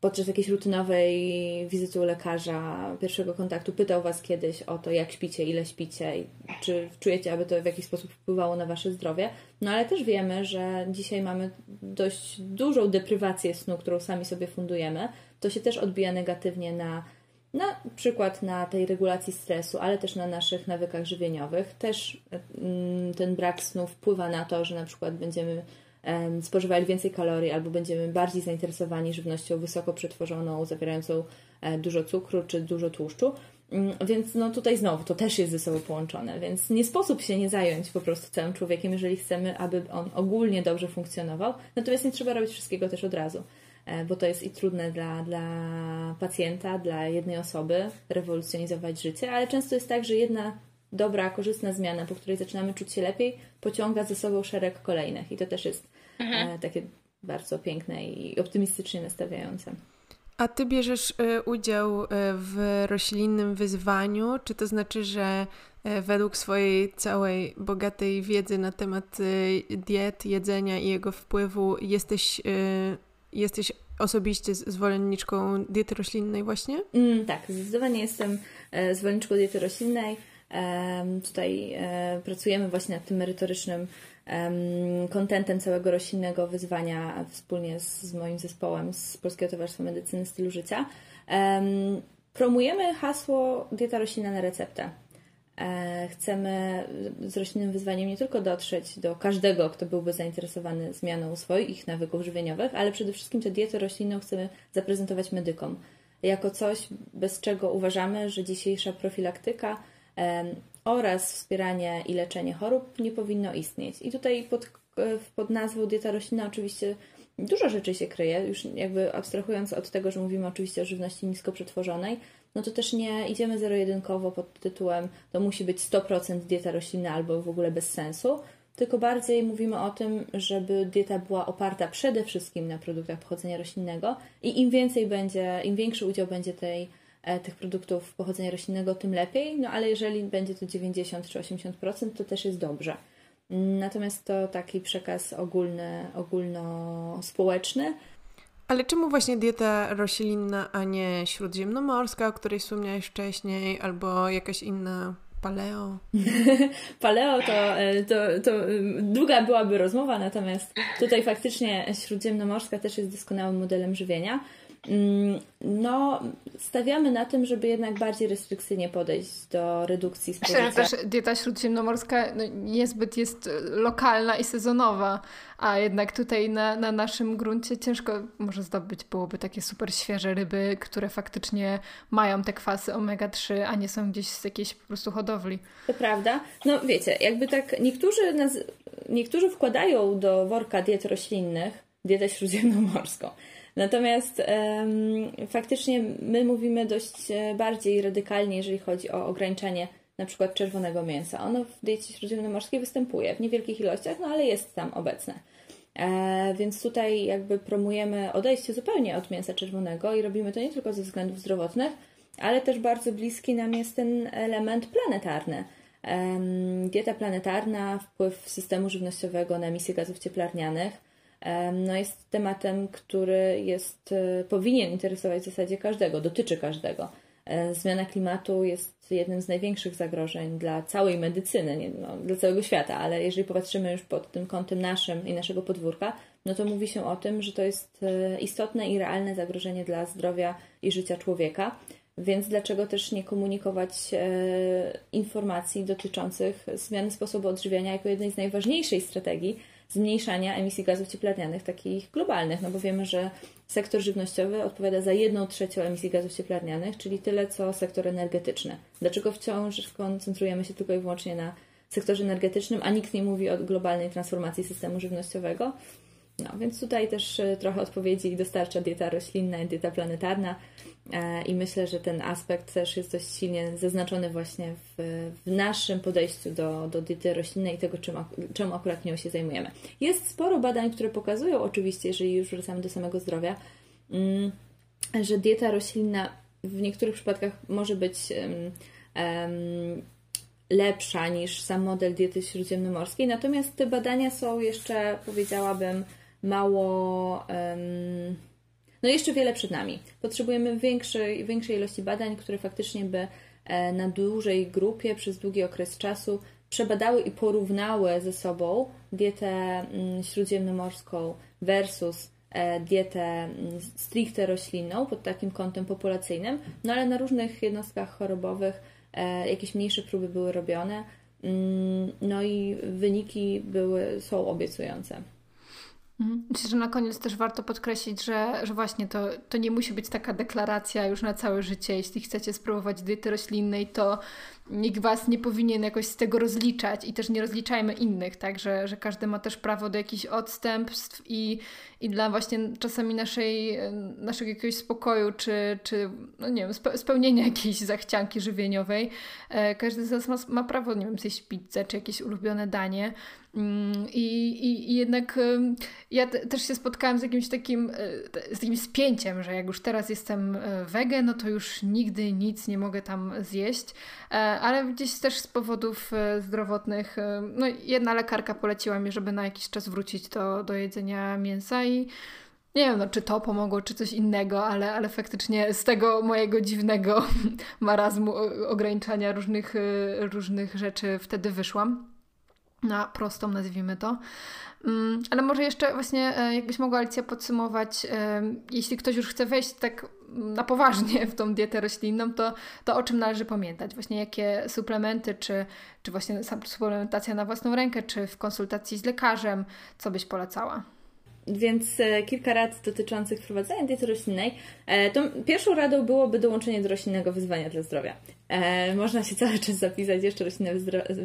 podczas jakiejś rutynowej wizyty u lekarza, pierwszego kontaktu pytał Was kiedyś o to, jak śpicie, ile śpicie czy czujecie, aby to w jakiś sposób wpływało na Wasze zdrowie. No ale też wiemy, że dzisiaj mamy dość dużą deprywację snu, którą sami sobie fundujemy. To się też odbija negatywnie na na przykład na tej regulacji stresu, ale też na naszych nawykach żywieniowych. Też mm, ten brak snu wpływa na to, że na przykład będziemy spożywali więcej kalorii albo będziemy bardziej zainteresowani żywnością wysoko przetworzoną, zawierającą e, dużo cukru czy dużo tłuszczu. Mm, więc no tutaj znowu to też jest ze sobą połączone, więc nie sposób się nie zająć po prostu całym człowiekiem, jeżeli chcemy, aby on ogólnie dobrze funkcjonował. Natomiast nie trzeba robić wszystkiego też od razu. E, bo to jest i trudne dla, dla pacjenta, dla jednej osoby rewolucjonizować życie, ale często jest tak, że jedna dobra, korzystna zmiana, po której zaczynamy czuć się lepiej, pociąga ze sobą szereg kolejnych i to też jest mhm. E, takie bardzo piękne i optymistycznie nastawiające. A ty bierzesz e, udział w roślinnym wyzwaniu, czy to znaczy, że według swojej całej bogatej wiedzy na temat diet, jedzenia i jego wpływu jesteś Jesteś osobiście zwolenniczką diety roślinnej właśnie? Mm, tak, zdecydowanie jestem e, zwolenniczką diety roślinnej. Tutaj e, pracujemy właśnie nad tym merytorycznym kontentem całego roślinnego wyzwania wspólnie z, z moim zespołem z Polskiego Towarzystwa Medycyny Stylu Życia. Promujemy hasło dieta roślinna na receptę. E, chcemy z roślinnym wyzwaniem nie tylko dotrzeć do każdego, kto byłby zainteresowany zmianą swoich nawyków żywieniowych, ale przede wszystkim tę dietę roślinną chcemy zaprezentować medykom jako coś, bez czego uważamy, że dzisiejsza profilaktyka oraz wspieranie i leczenie chorób nie powinno istnieć. I tutaj pod, pod nazwą dieta roślinna oczywiście dużo rzeczy się kryje, już jakby abstrahując od tego, że mówimy oczywiście o żywności nisko przetworzonej, no to też nie idziemy zero-jedynkowo pod tytułem to musi być 100% dieta roślinna albo w ogóle bez sensu, tylko bardziej mówimy o tym, żeby dieta była oparta przede wszystkim na produktach pochodzenia roślinnego i im więcej będzie, im większy udział będzie tej, e, tych produktów pochodzenia roślinnego, tym lepiej, no ale jeżeli będzie to 90 czy 80%, to też jest dobrze. Natomiast to taki przekaz ogólny, ogólnospołeczny, ale czemu właśnie dieta roślinna, a nie śródziemnomorska, o której wspomniałeś wcześniej, albo jakaś inna paleo? [LAUGHS] paleo to, e, to, to długa byłaby rozmowa, natomiast tutaj faktycznie śródziemnomorska też jest doskonałym modelem żywienia. No, stawiamy na tym, żeby jednak bardziej restrykcyjnie podejść do redukcji spożycia. Myślę, że też dieta śródziemnomorska no, niezbyt jest lokalna i sezonowa, a jednak tutaj na, na naszym gruncie ciężko może zdobyć byłoby takie super świeże ryby, które faktycznie mają te kwasy omega-3, a nie są gdzieś z jakiejś po prostu hodowli. To prawda. No wiecie, jakby tak niektórzy, niektórzy wkładają do worka diet roślinnych dietę śródziemnomorską. Natomiast um, faktycznie my mówimy dość e, bardziej radykalnie, jeżeli chodzi o ograniczanie na przykład czerwonego mięsa. Ono w diecie śródziemnomorskiej występuje w niewielkich ilościach, no ale jest tam obecne. E, więc tutaj jakby promujemy odejście zupełnie od mięsa czerwonego i robimy to nie tylko ze względów zdrowotnych, ale też bardzo bliski nam jest ten element planetarny. E, dieta planetarna, wpływ systemu żywnościowego na emisję gazów cieplarnianych, no jest tematem, który jest, e, powinien interesować w zasadzie każdego, dotyczy każdego. E, zmiana klimatu jest jednym z największych zagrożeń dla całej medycyny, nie, no, dla całego świata, ale jeżeli popatrzymy już pod tym kątem naszym i naszego podwórka, no to mówi się o tym, że to jest e, istotne i realne zagrożenie dla zdrowia i życia człowieka. Więc dlaczego też nie komunikować informacji dotyczących zmiany sposobu odżywiania jako jednej z najważniejszych strategii zmniejszania emisji gazów cieplarnianych, takich globalnych, no bo wiemy, że sektor żywnościowy odpowiada za jedną trzecią emisji gazów cieplarnianych, czyli tyle co sektor energetyczny. Dlaczego wciąż koncentrujemy się tylko i wyłącznie na sektorze energetycznym, a nikt nie mówi o globalnej transformacji systemu żywnościowego? No, więc tutaj też trochę odpowiedzi dostarcza dieta roślinna i dieta planetarna. I myślę, że ten aspekt też jest dość silnie zaznaczony właśnie w, w naszym podejściu do, do diety roślinnej i tego, czym, czemu akurat nią się zajmujemy. Jest sporo badań, które pokazują, oczywiście, jeżeli już wracamy do samego zdrowia, mm, że dieta roślinna w niektórych przypadkach może być lepsza niż sam model diety śródziemnomorskiej, natomiast te badania są jeszcze, powiedziałabym, mało. Um, no jeszcze wiele przed nami. Potrzebujemy większej, większej ilości badań, które faktycznie by e, na dużej grupie przez długi okres czasu przebadały i porównały ze sobą dietę mm, śródziemnomorską versus e, dietę mm, stricte roślinną pod takim kątem populacyjnym, no ale na różnych jednostkach chorobowych e, jakieś mniejsze próby były robione, mm, no i wyniki były, są obiecujące. Mhm. Myślę, że na koniec też warto podkreślić, że, że właśnie to, to nie musi być taka deklaracja już na całe życie. Jeśli chcecie spróbować diety roślinnej, to nikt Was nie powinien jakoś z tego rozliczać i też nie rozliczajmy innych, tak, że, że każdy ma też prawo do jakichś odstępstw i, i dla właśnie czasami naszej, naszego jakiegoś spokoju, czy, czy no nie wiem, spełnienia jakiejś zachcianki żywieniowej, e, każdy z nas ma, ma prawo, nie wiem, zjeść pizzę, czy jakieś ulubione danie, I, i, I, jednak ja też się spotkałam z jakimś takim, e, z takim spięciem, że jak już teraz jestem e, wege, no to już nigdy nic nie mogę tam zjeść, e, ale gdzieś też z powodów zdrowotnych, no jedna lekarka poleciła mi, żeby na jakiś czas wrócić do, do jedzenia mięsa i nie wiem, no, czy to pomogło, czy coś innego, ale, ale faktycznie z tego mojego dziwnego [LAUGHS] marazmu ograniczania różnych, różnych rzeczy wtedy wyszłam na prostą, nazwijmy to. Mm, ale może jeszcze właśnie, e, jakbyś mogła Alicja podsumować, e, jeśli ktoś już chce wejść tak na poważnie w tą dietę roślinną, to, to o czym należy pamiętać? Właśnie jakie suplementy, czy, czy właśnie suplementacja na własną rękę, czy w konsultacji z lekarzem, co byś polecała? Więc e, kilka rad dotyczących wprowadzania diety roślinnej. E, to pierwszą radą byłoby dołączenie do roślinnego wyzwania dla zdrowia. E, można się cały czas zapisać jeszcze roślinne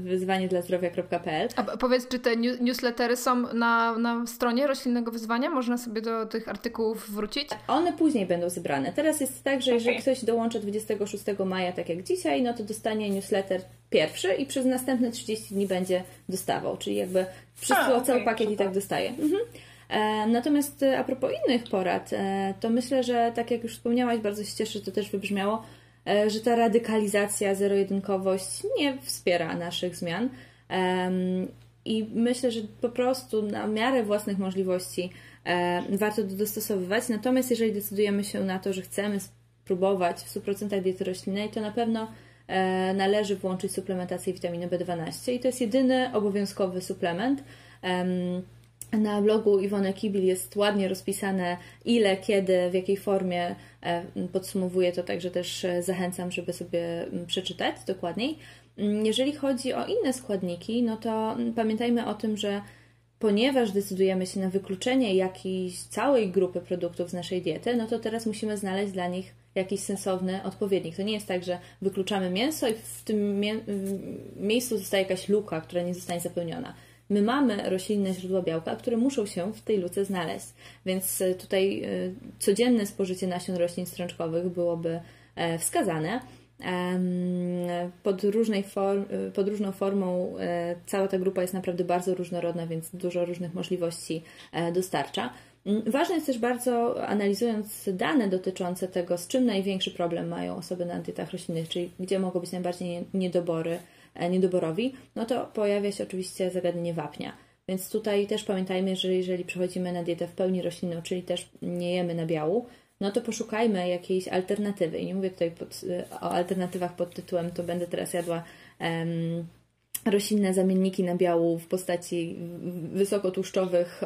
wyzwanie dla zdrowia.pl. A powiedz, czy te newslettery są na, na stronie roślinnego wyzwania? Można sobie do tych artykułów wrócić? One później będą zebrane. Teraz jest tak, że jeżeli okay. ktoś dołącza 26 maja, tak jak dzisiaj, no to dostanie newsletter pierwszy i przez następne 30 dni będzie dostawał, czyli jakby wszystko, cały pakiet i tak dostaje. Mhm. E, natomiast e, a propos innych porad, e, to myślę, że tak jak już wspomniałaś, bardzo się cieszę, że to też wybrzmiało, że ta radykalizacja, zero-jedynkowość nie wspiera naszych zmian. I myślę, że po prostu na miarę własnych możliwości warto to dostosowywać. Natomiast jeżeli decydujemy się na to, że chcemy spróbować w 100% diety roślinnej, to na pewno należy włączyć suplementację witaminy B12 i to jest jedyny obowiązkowy suplement. Na blogu Iwony Kibil jest ładnie rozpisane ile, kiedy, w jakiej formie. E, podsumowuję to, także też e, zachęcam, żeby sobie przeczytać dokładniej. Jeżeli chodzi o inne składniki, no to pamiętajmy o tym, że ponieważ decydujemy się na wykluczenie jakiejś całej grupy produktów z naszej diety, no to teraz musimy znaleźć dla nich jakiś sensowny odpowiednik. To nie jest tak, że wykluczamy mięso i w tym miejscu zostaje jakaś luka, która nie zostanie zapełniona. My mamy roślinne źródła białka, które muszą się w tej luce znaleźć. Więc e, tutaj e, codzienne spożycie nasion roślin strączkowych byłoby e, wskazane. Pod, różnej pod różną formą cała ta grupa jest naprawdę bardzo różnorodna, więc dużo różnych możliwości dostarcza. Mm, ważne jest też bardzo, analizując dane dotyczące tego, z czym największy problem mają osoby na dietach roślinnych, czyli gdzie mogą być najbardziej niedobory niedoborowi, no to pojawia się oczywiście zagadnienie wapnia. Więc tutaj też pamiętajmy, że jeżeli przechodzimy na dietę w pełni roślinną, czyli też nie jemy nabiału, no to poszukajmy jakiejś alternatywy. I nie mówię tutaj pod, o alternatywach pod tytułem, to będę teraz jadła um, roślinne zamienniki nabiału w postaci wysokotłuszczowych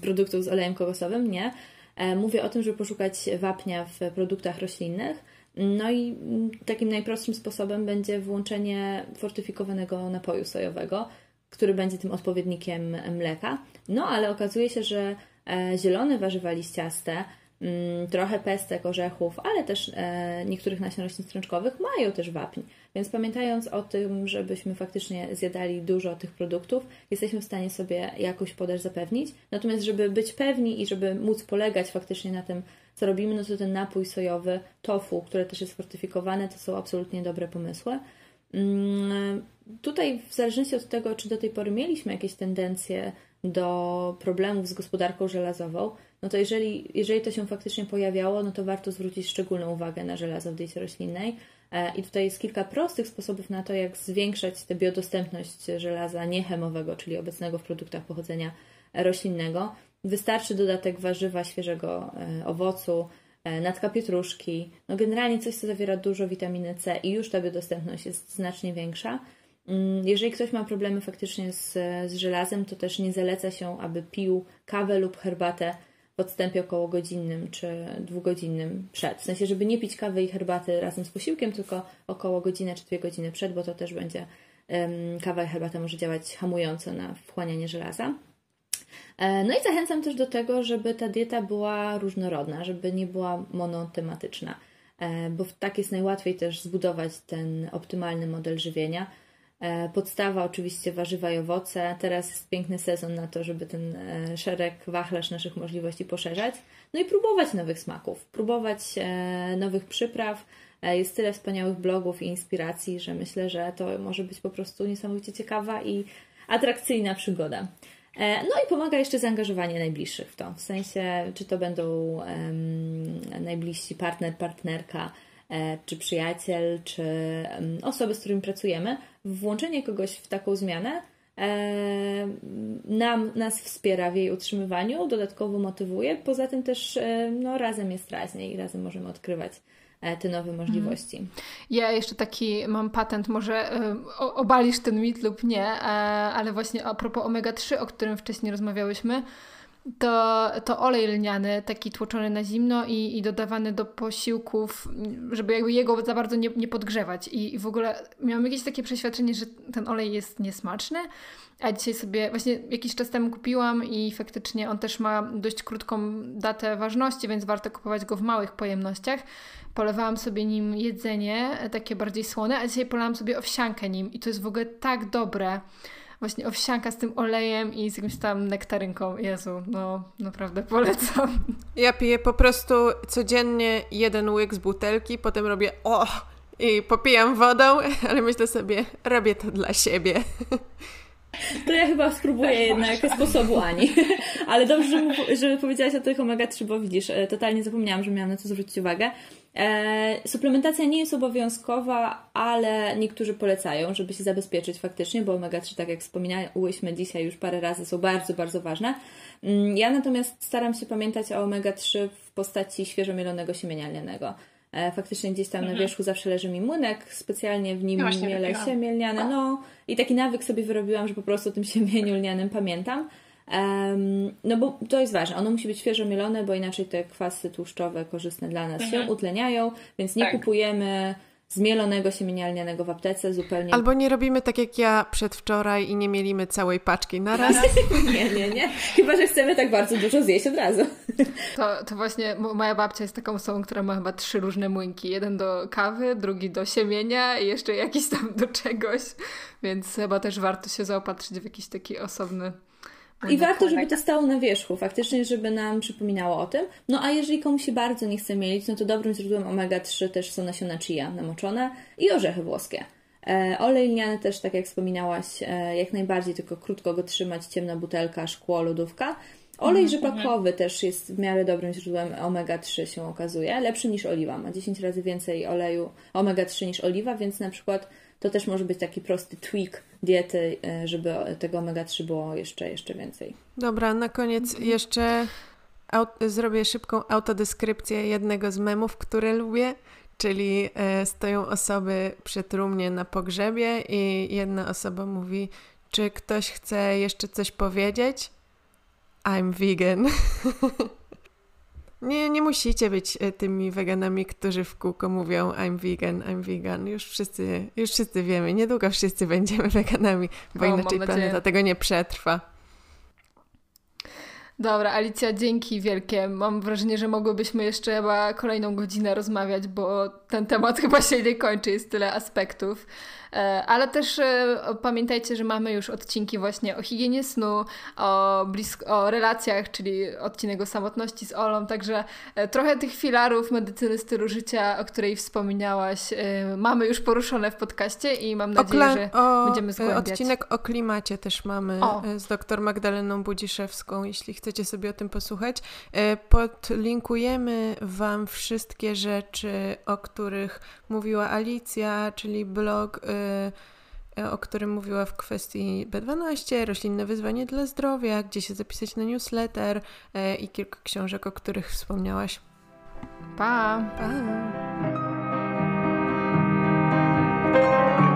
produktów z olejem kokosowym. Nie. E, mówię o tym, żeby poszukać wapnia w produktach roślinnych no i takim najprostszym sposobem będzie włączenie fortyfikowanego napoju sojowego, który będzie tym odpowiednikiem mleka. No ale okazuje się, że e, zielone warzywa liściaste Mm, trochę pestek, orzechów, ale też e, niektórych nasion roślin strączkowych mają też wapń. Więc pamiętając o tym, żebyśmy faktycznie zjadali dużo tych produktów, jesteśmy w stanie sobie jakąś podaż zapewnić. Natomiast, żeby być pewni i żeby móc polegać faktycznie na tym, co robimy, no to ten napój sojowy, tofu, które też jest fortyfikowane, to są absolutnie dobre pomysły. Mm, tutaj, w zależności od tego, czy do tej pory mieliśmy jakieś tendencje do problemów z gospodarką żelazową, no to jeżeli, jeżeli to się faktycznie pojawiało, no to warto zwrócić szczególną uwagę na żelazo w diecie roślinnej. E, I tutaj jest kilka prostych sposobów na to, jak zwiększać tę biodostępność żelaza niechemowego, czyli obecnego w produktach pochodzenia roślinnego. Wystarczy dodatek warzywa, świeżego e, owocu, e, natka pietruszki, no generalnie coś, co zawiera dużo witaminy C i już ta biodostępność jest znacznie większa. Mm, jeżeli ktoś ma problemy faktycznie z, z żelazem, to też nie zaleca się, aby pił kawę lub herbatę w odstępie około godzinnym czy dwugodzinnym przed. W sensie, żeby nie pić kawy i herbaty razem z posiłkiem, tylko około godziny czy dwie godziny przed, bo to też będzie kawa i herbata może działać hamująco na wchłanianie żelaza. E, no i zachęcam też do tego, żeby ta dieta była różnorodna, żeby nie była monotematyczna, e, bo tak jest najłatwiej też zbudować ten optymalny model żywienia E, podstawa oczywiście warzywa i owoce. Teraz jest piękny sezon na to, żeby ten szereg, wachlarz naszych możliwości poszerzać. No i próbować nowych smaków, próbować nowych przypraw. Jest tyle wspaniałych blogów i inspiracji, że myślę, że to może być po prostu niesamowicie ciekawa i atrakcyjna przygoda. No i pomaga jeszcze zaangażowanie najbliższych w to. W sensie, czy to będą um, najbliżsi partner, partnerka, E, czy przyjaciel, czy osoby, z którymi pracujemy, włączenie kogoś w taką zmianę e, nam, nas wspiera w jej utrzymywaniu, dodatkowo motywuje. Poza tym też e, no, razem jest raźniej i razem możemy odkrywać te nowe możliwości. Mhm. Ja jeszcze taki mam patent, może obalisz ten mit lub nie, ale właśnie a propos omega-3, o którym wcześniej rozmawiałyśmy, to, to olej lniany, taki tłoczony na zimno i, i dodawany do posiłków, żeby jakby jego za bardzo nie, nie podgrzewać. I, I w ogóle miałam jakieś takie przeświadczenie, że ten olej jest niesmaczny, a dzisiaj sobie właśnie jakiś czas temu kupiłam i faktycznie on też ma dość krótką datę ważności, więc warto kupować go w małych pojemnościach. Polewałam sobie nim jedzenie, takie bardziej słone, a dzisiaj polałam sobie owsiankę nim i to jest w ogóle tak dobre właśnie owsianka z tym olejem i z jakimś tam nektarynką. Jezu, no naprawdę polecam. Ja piję po prostu codziennie jeden łyk z butelki, potem robię o i popijam wodą, [LAUGHS] ale myślę sobie, robię to dla siebie. To ja chyba spróbuję jednak sposobu Ani. [LAUGHS] Ale dobrze, że, powiedziałaś o tych omega-3, bo widzisz, e, totalnie zapomniałam, że miałam na to zwrócić uwagę. E, suplementacja nie jest obowiązkowa, ale niektórzy polecają, żeby się zabezpieczyć faktycznie, bo omega-3, tak jak wspominałyśmy dzisiaj już parę razy, są bardzo, bardzo ważne. Mm, ja natomiast staram się pamiętać o omega-3 w postaci świeżo mielonego siemienia lnianego. E, faktycznie gdzieś tam mhm. na wierzchu zawsze leży mi młynek, specjalnie w nim ja miele siemię lniane, no i taki nawyk sobie wyrobiłam, że po prostu o tym siemieniu [LAUGHS] lnianym pamiętam. Um, no bo to jest ważne, ono musi być świeżo mielone, bo inaczej te kwasy tłuszczowe korzystne dla nas mhm. się utleniają, więc nie tak. kupujemy zmielonego siemienia lnianego w aptece zupełnie. Albo nie robimy tak jak ja przedwczoraj i nie mielimy całej paczki na raz. [LAUGHS] nie, nie, nie. Chyba, że chcemy tak bardzo dużo zjeść od razu. To, to właśnie moja babcia jest taką osobą, która ma chyba trzy różne młynki. Jeden do kawy, drugi do siemienia i jeszcze jakiś tam do czegoś. Więc chyba też warto się zaopatrzyć w jakiś taki osobny i warto, żeby to stało na wierzchu, faktycznie, żeby nam przypominało o tym. No a jeżeli komuś się bardzo nie chce mielić, no to dobrym źródłem omega-3 też są nasiona chia namoczone i orzechy włoskie. E, olej lniany też, tak jak wspominałaś, e, jak najbardziej, tylko krótko go trzymać, ciemna butelka, szkło, lodówka. Olej mhm, rzepakowy też jest w miarę dobrym źródłem omega-3 się okazuje, lepszy niż oliwa, ma 10 razy więcej oleju omega-3 niż oliwa, więc na przykład to też może być taki prosty tweak diety, e, żeby tego omega-3 było jeszcze, jeszcze więcej. Dobra, na koniec jeszcze zrobię szybką autodeskrypcję jednego z memów, które lubię, czyli e, stoją osoby przy trumnie na pogrzebie i jedna osoba mówi, czy ktoś chce jeszcze coś powiedzieć? I'm vegan. [LAUGHS] Nie, nie musicie być e, tymi weganami, którzy w kółko mówią I'm vegan, I'm vegan. Już wszyscy, już wszyscy wiemy. Niedługo wszyscy [LAUGHS] będziemy weganami, bo o, inaczej planeta tego nie przetrwa. Dobra, Alicja, dzięki wielkie. Mam wrażenie, że mogłybyśmy jeszcze chyba kolejną godzinę rozmawiać, bo ten temat [LAUGHS] chyba się nie kończy, jest tyle aspektów. E, ale też e, pamiętajcie, że mamy już odcinki właśnie o higienie snu, o, blisko, o relacjach, czyli odcinek o samotności z Olą, także e, trochę tych filarów medycyny stylu życia, o której wspominałaś, mamy już poruszone w podcaście i mam nadzieję, że o, będziemy zgłębiać. Odcinek o klimacie też mamy o. z dr Magdaleną Budziszewską, jeśli chcecie sobie o tym posłuchać. Podlinkujemy Wam wszystkie rzeczy, o których mówiła Alicja, czyli blog, y, y, o którym mówiła w kwestii B12, roślinne wyzwanie dla zdrowia, gdzie się zapisać na newsletter y, i kilka książek, o których wspomniałaś. Pa! pa.